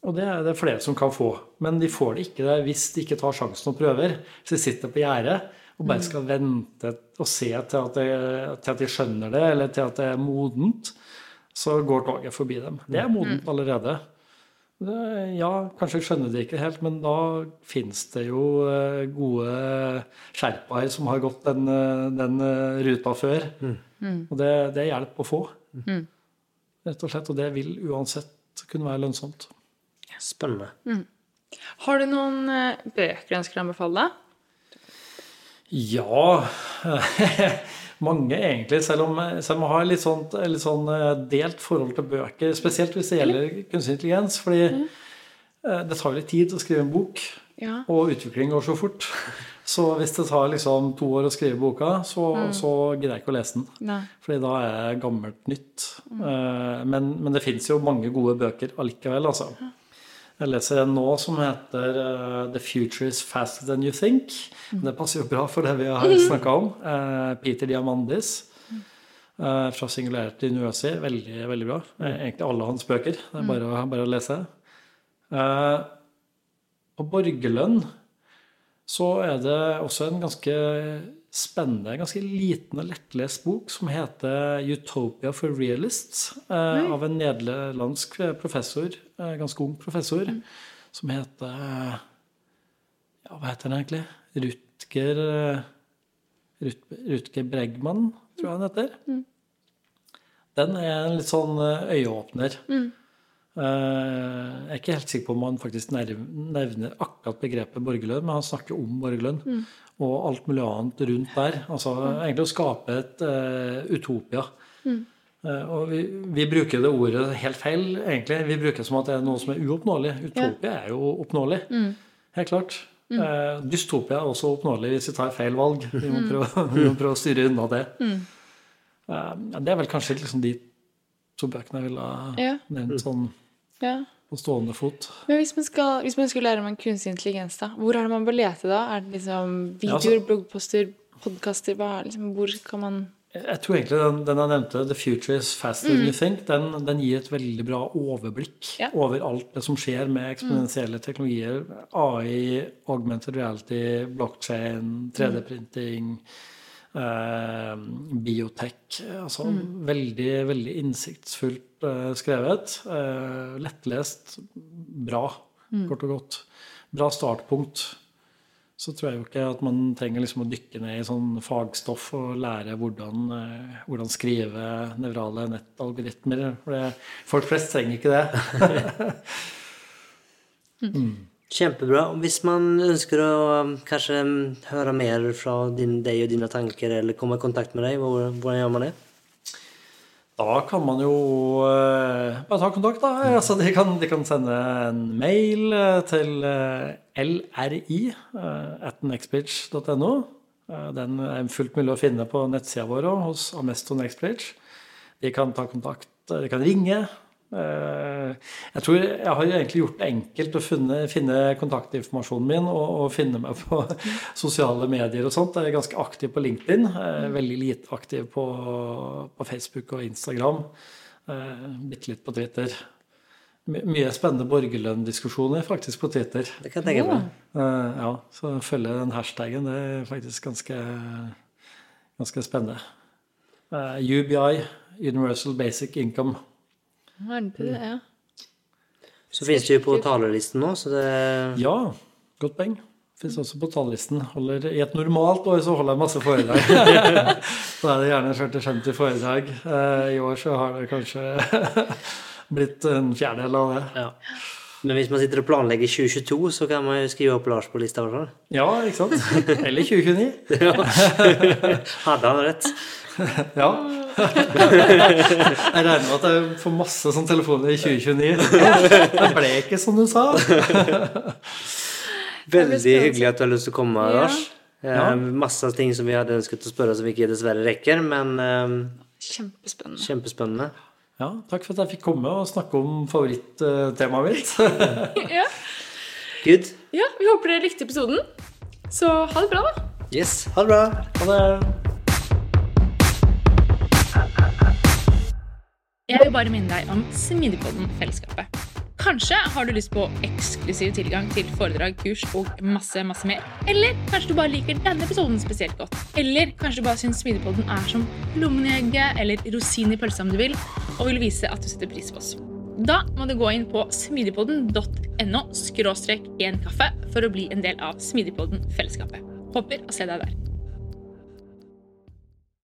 Og det er det flere som kan få. Men de får det ikke hvis de ikke tar sjansen og prøver. Hvis de sitter på gjerdet og bare mm. skal vente og se til at, de, til at, de, skjønner det, eller til at det er modent, så går toget forbi dem. Det er mm. modent allerede. Ja, kanskje skjønner de ikke helt, men da fins det jo eh, gode sherpaer som har gått den, eh, den eh, ruta før. Mm. Og det, det er hjelp å få, rett og slett. Og det vil uansett kunne være lønnsomt. Spennende. Mm. Har du noen bøker du ønsker å anbefale? Ja [LAUGHS] Mange, egentlig. Selv om, selv om jeg har litt sånn, litt sånn, eh, delt forhold til bøker. Spesielt hvis det gjelder kunstig intelligens. fordi mm. det tar litt tid å skrive en bok. Ja. Og utvikling går så fort. [LAUGHS] Så hvis det tar liksom to år å skrive boka, så, mm. så greier jeg ikke å lese den. Nei. Fordi da er jeg gammelt nytt. Mm. Eh, men, men, det fins jo mange gode bøker allikevel, altså. Jeg leser en nå som heter uh, 'The Future Is Faster Than You Think'. Mm. Det passer jo bra for det vi har snakka om. Uh, [LAUGHS] Peter Diamandis uh, fra Singularity University. Veldig, veldig bra. Egentlig alle hans bøker. Det er bare, bare å lese. og Borgerlønn så er det også en ganske spennende, ganske liten og lettlest bok som heter 'Utopia for Realists', av en nederlandsk professor, ganske ung professor, mm. som heter Ja, hva heter han egentlig? Rutger Rut, Rutger Bregman, tror jeg han heter. Mm. Den er en litt sånn eh, øyeåpner. Mm. Eh, jeg er ikke helt sikker på om han faktisk nevner akkurat begrepet borgerlønn, men han snakker om borgerlønn. Mm og alt mulig annet rundt der. Altså egentlig å skape et uh, utopia. Mm. Uh, og vi, vi, bruker det ordet helt feil, egentlig. Vi bruker det som at det er noe som er uoppnåelig. Utopia ja. er jo oppnåelig. Mm. Helt klart. Mm. Uh, dystopia er også oppnåelig hvis vi tar feil valg. Vi må mm. prøve, [LAUGHS] vi må prøve å styre unna det. Mm. det er vel kanskje liksom de to bøkene jeg ville ha ja. nevnt sånn. Ja på stående fot. Men hvis man, skal, hvis man skulle lære om en kunstig intelligens, da, hvor er det man bør lete da? Er det liksom videoer, ja, altså, bloggposter, podkaster? Liksom, hvor kan man jeg tror egentlig den, den, jeg nevnte, 'The Future Is Faster Than mm. You Think', den, den, gir et veldig bra overblikk ja. over alt det som skjer med eksponentielle mm. teknologier. AI, augmented reality, blockchain, 3D-printing. Eh, biotech. Altså mm. veldig, veldig innsiktsfullt eh, skrevet. Eh, lettlest. Bra, mm. kort og godt. Bra startpunkt. Så tror jeg jo ikke at man trenger liksom å dykke ned i sånn fagstoff og lære hvordan, eh, hvordan skrive nevrale nettalgoritmer. For folk flest trenger ikke det. [LAUGHS] mm. Kjempebra. Hvis man ønsker å um, kanskje um, høre mer fra din, deg og dine tanker, eller komme i kontakt med deg, hvordan gjør man det? Da kan man jo uh, bare ta kontakt, da. Altså, de, kan, de, kan, sende en mail uh, til uh, lri at nextbridge.no. Den er fullt mulig å finne på nettsida vår hos Amesto Nextbridge. De kan ta kontakt, de kan ringe. Jeg tror jeg har egentlig gjort det enkelt å finne, finne kontaktinformasjonen min og, og, finne meg på [LAUGHS] sosiale medier og sånt. Jeg er ganske aktiv på LinkedIn. Veldig lite aktiv på, på Facebook og Instagram. Bitte litt på Twitter mye spennende borgerlønndiskusjoner faktisk på Twitter. Det kan jeg tenke meg. Ja, så følge den hashtagen, det er faktisk ganske, ganske spennende. Eh, UBI, Universal Basic Income. Er det, ja. Så finnes det jo på talerlisten nå, så det Ja, godt poeng. Fins også på talerlisten. I et normalt år så holder jeg masse foredrag. [LAUGHS] da er det gjerne 40-50 foredrag. Uh, I år så har det kanskje [LAUGHS] blitt en fjerdedel av det. Ja. Men hvis man sitter og planlegger 2022, så kan man jo skrive opp Lars på lista. Hvertfall. Ja, ikke sant? Eller 2029. [LAUGHS] Hadde han rett? ja. Jeg regner med at jeg får masse sånne telefoner i 2029. Det ble ikke som du sa. [LAUGHS] Veldig hyggelig at du har lyst til å komme, Lars. Ja. Masse ting som vi hadde ønsket å spørre som vi ikke dessverre rekker, men um, Kjempespennende. Kjempespennende. Ja, takk for at jeg fikk komme og snakke om favorittemaet mitt. [LAUGHS] [LAUGHS] ja. Good. Ja, vi håper dere likte episoden. Så ha det bra, da. Yes, ha det bra. Ha det. Jeg vil bare minne deg om Smidigpodden-fellesskapet. Kanskje har du lyst på eksklusiv tilgang til foredrag, kurs og masse masse mer. Eller kanskje du bare liker denne episoden spesielt godt. Eller kanskje du bare syns Smidigpodden er som lommen i egget eller rosin i pølsa om du vil, og vil vise at du setter pris på oss. Da må du gå inn på smidigpodden.no skråstrek en kaffe for å bli en del av Smidigpodden-fellesskapet. Håper å se deg der.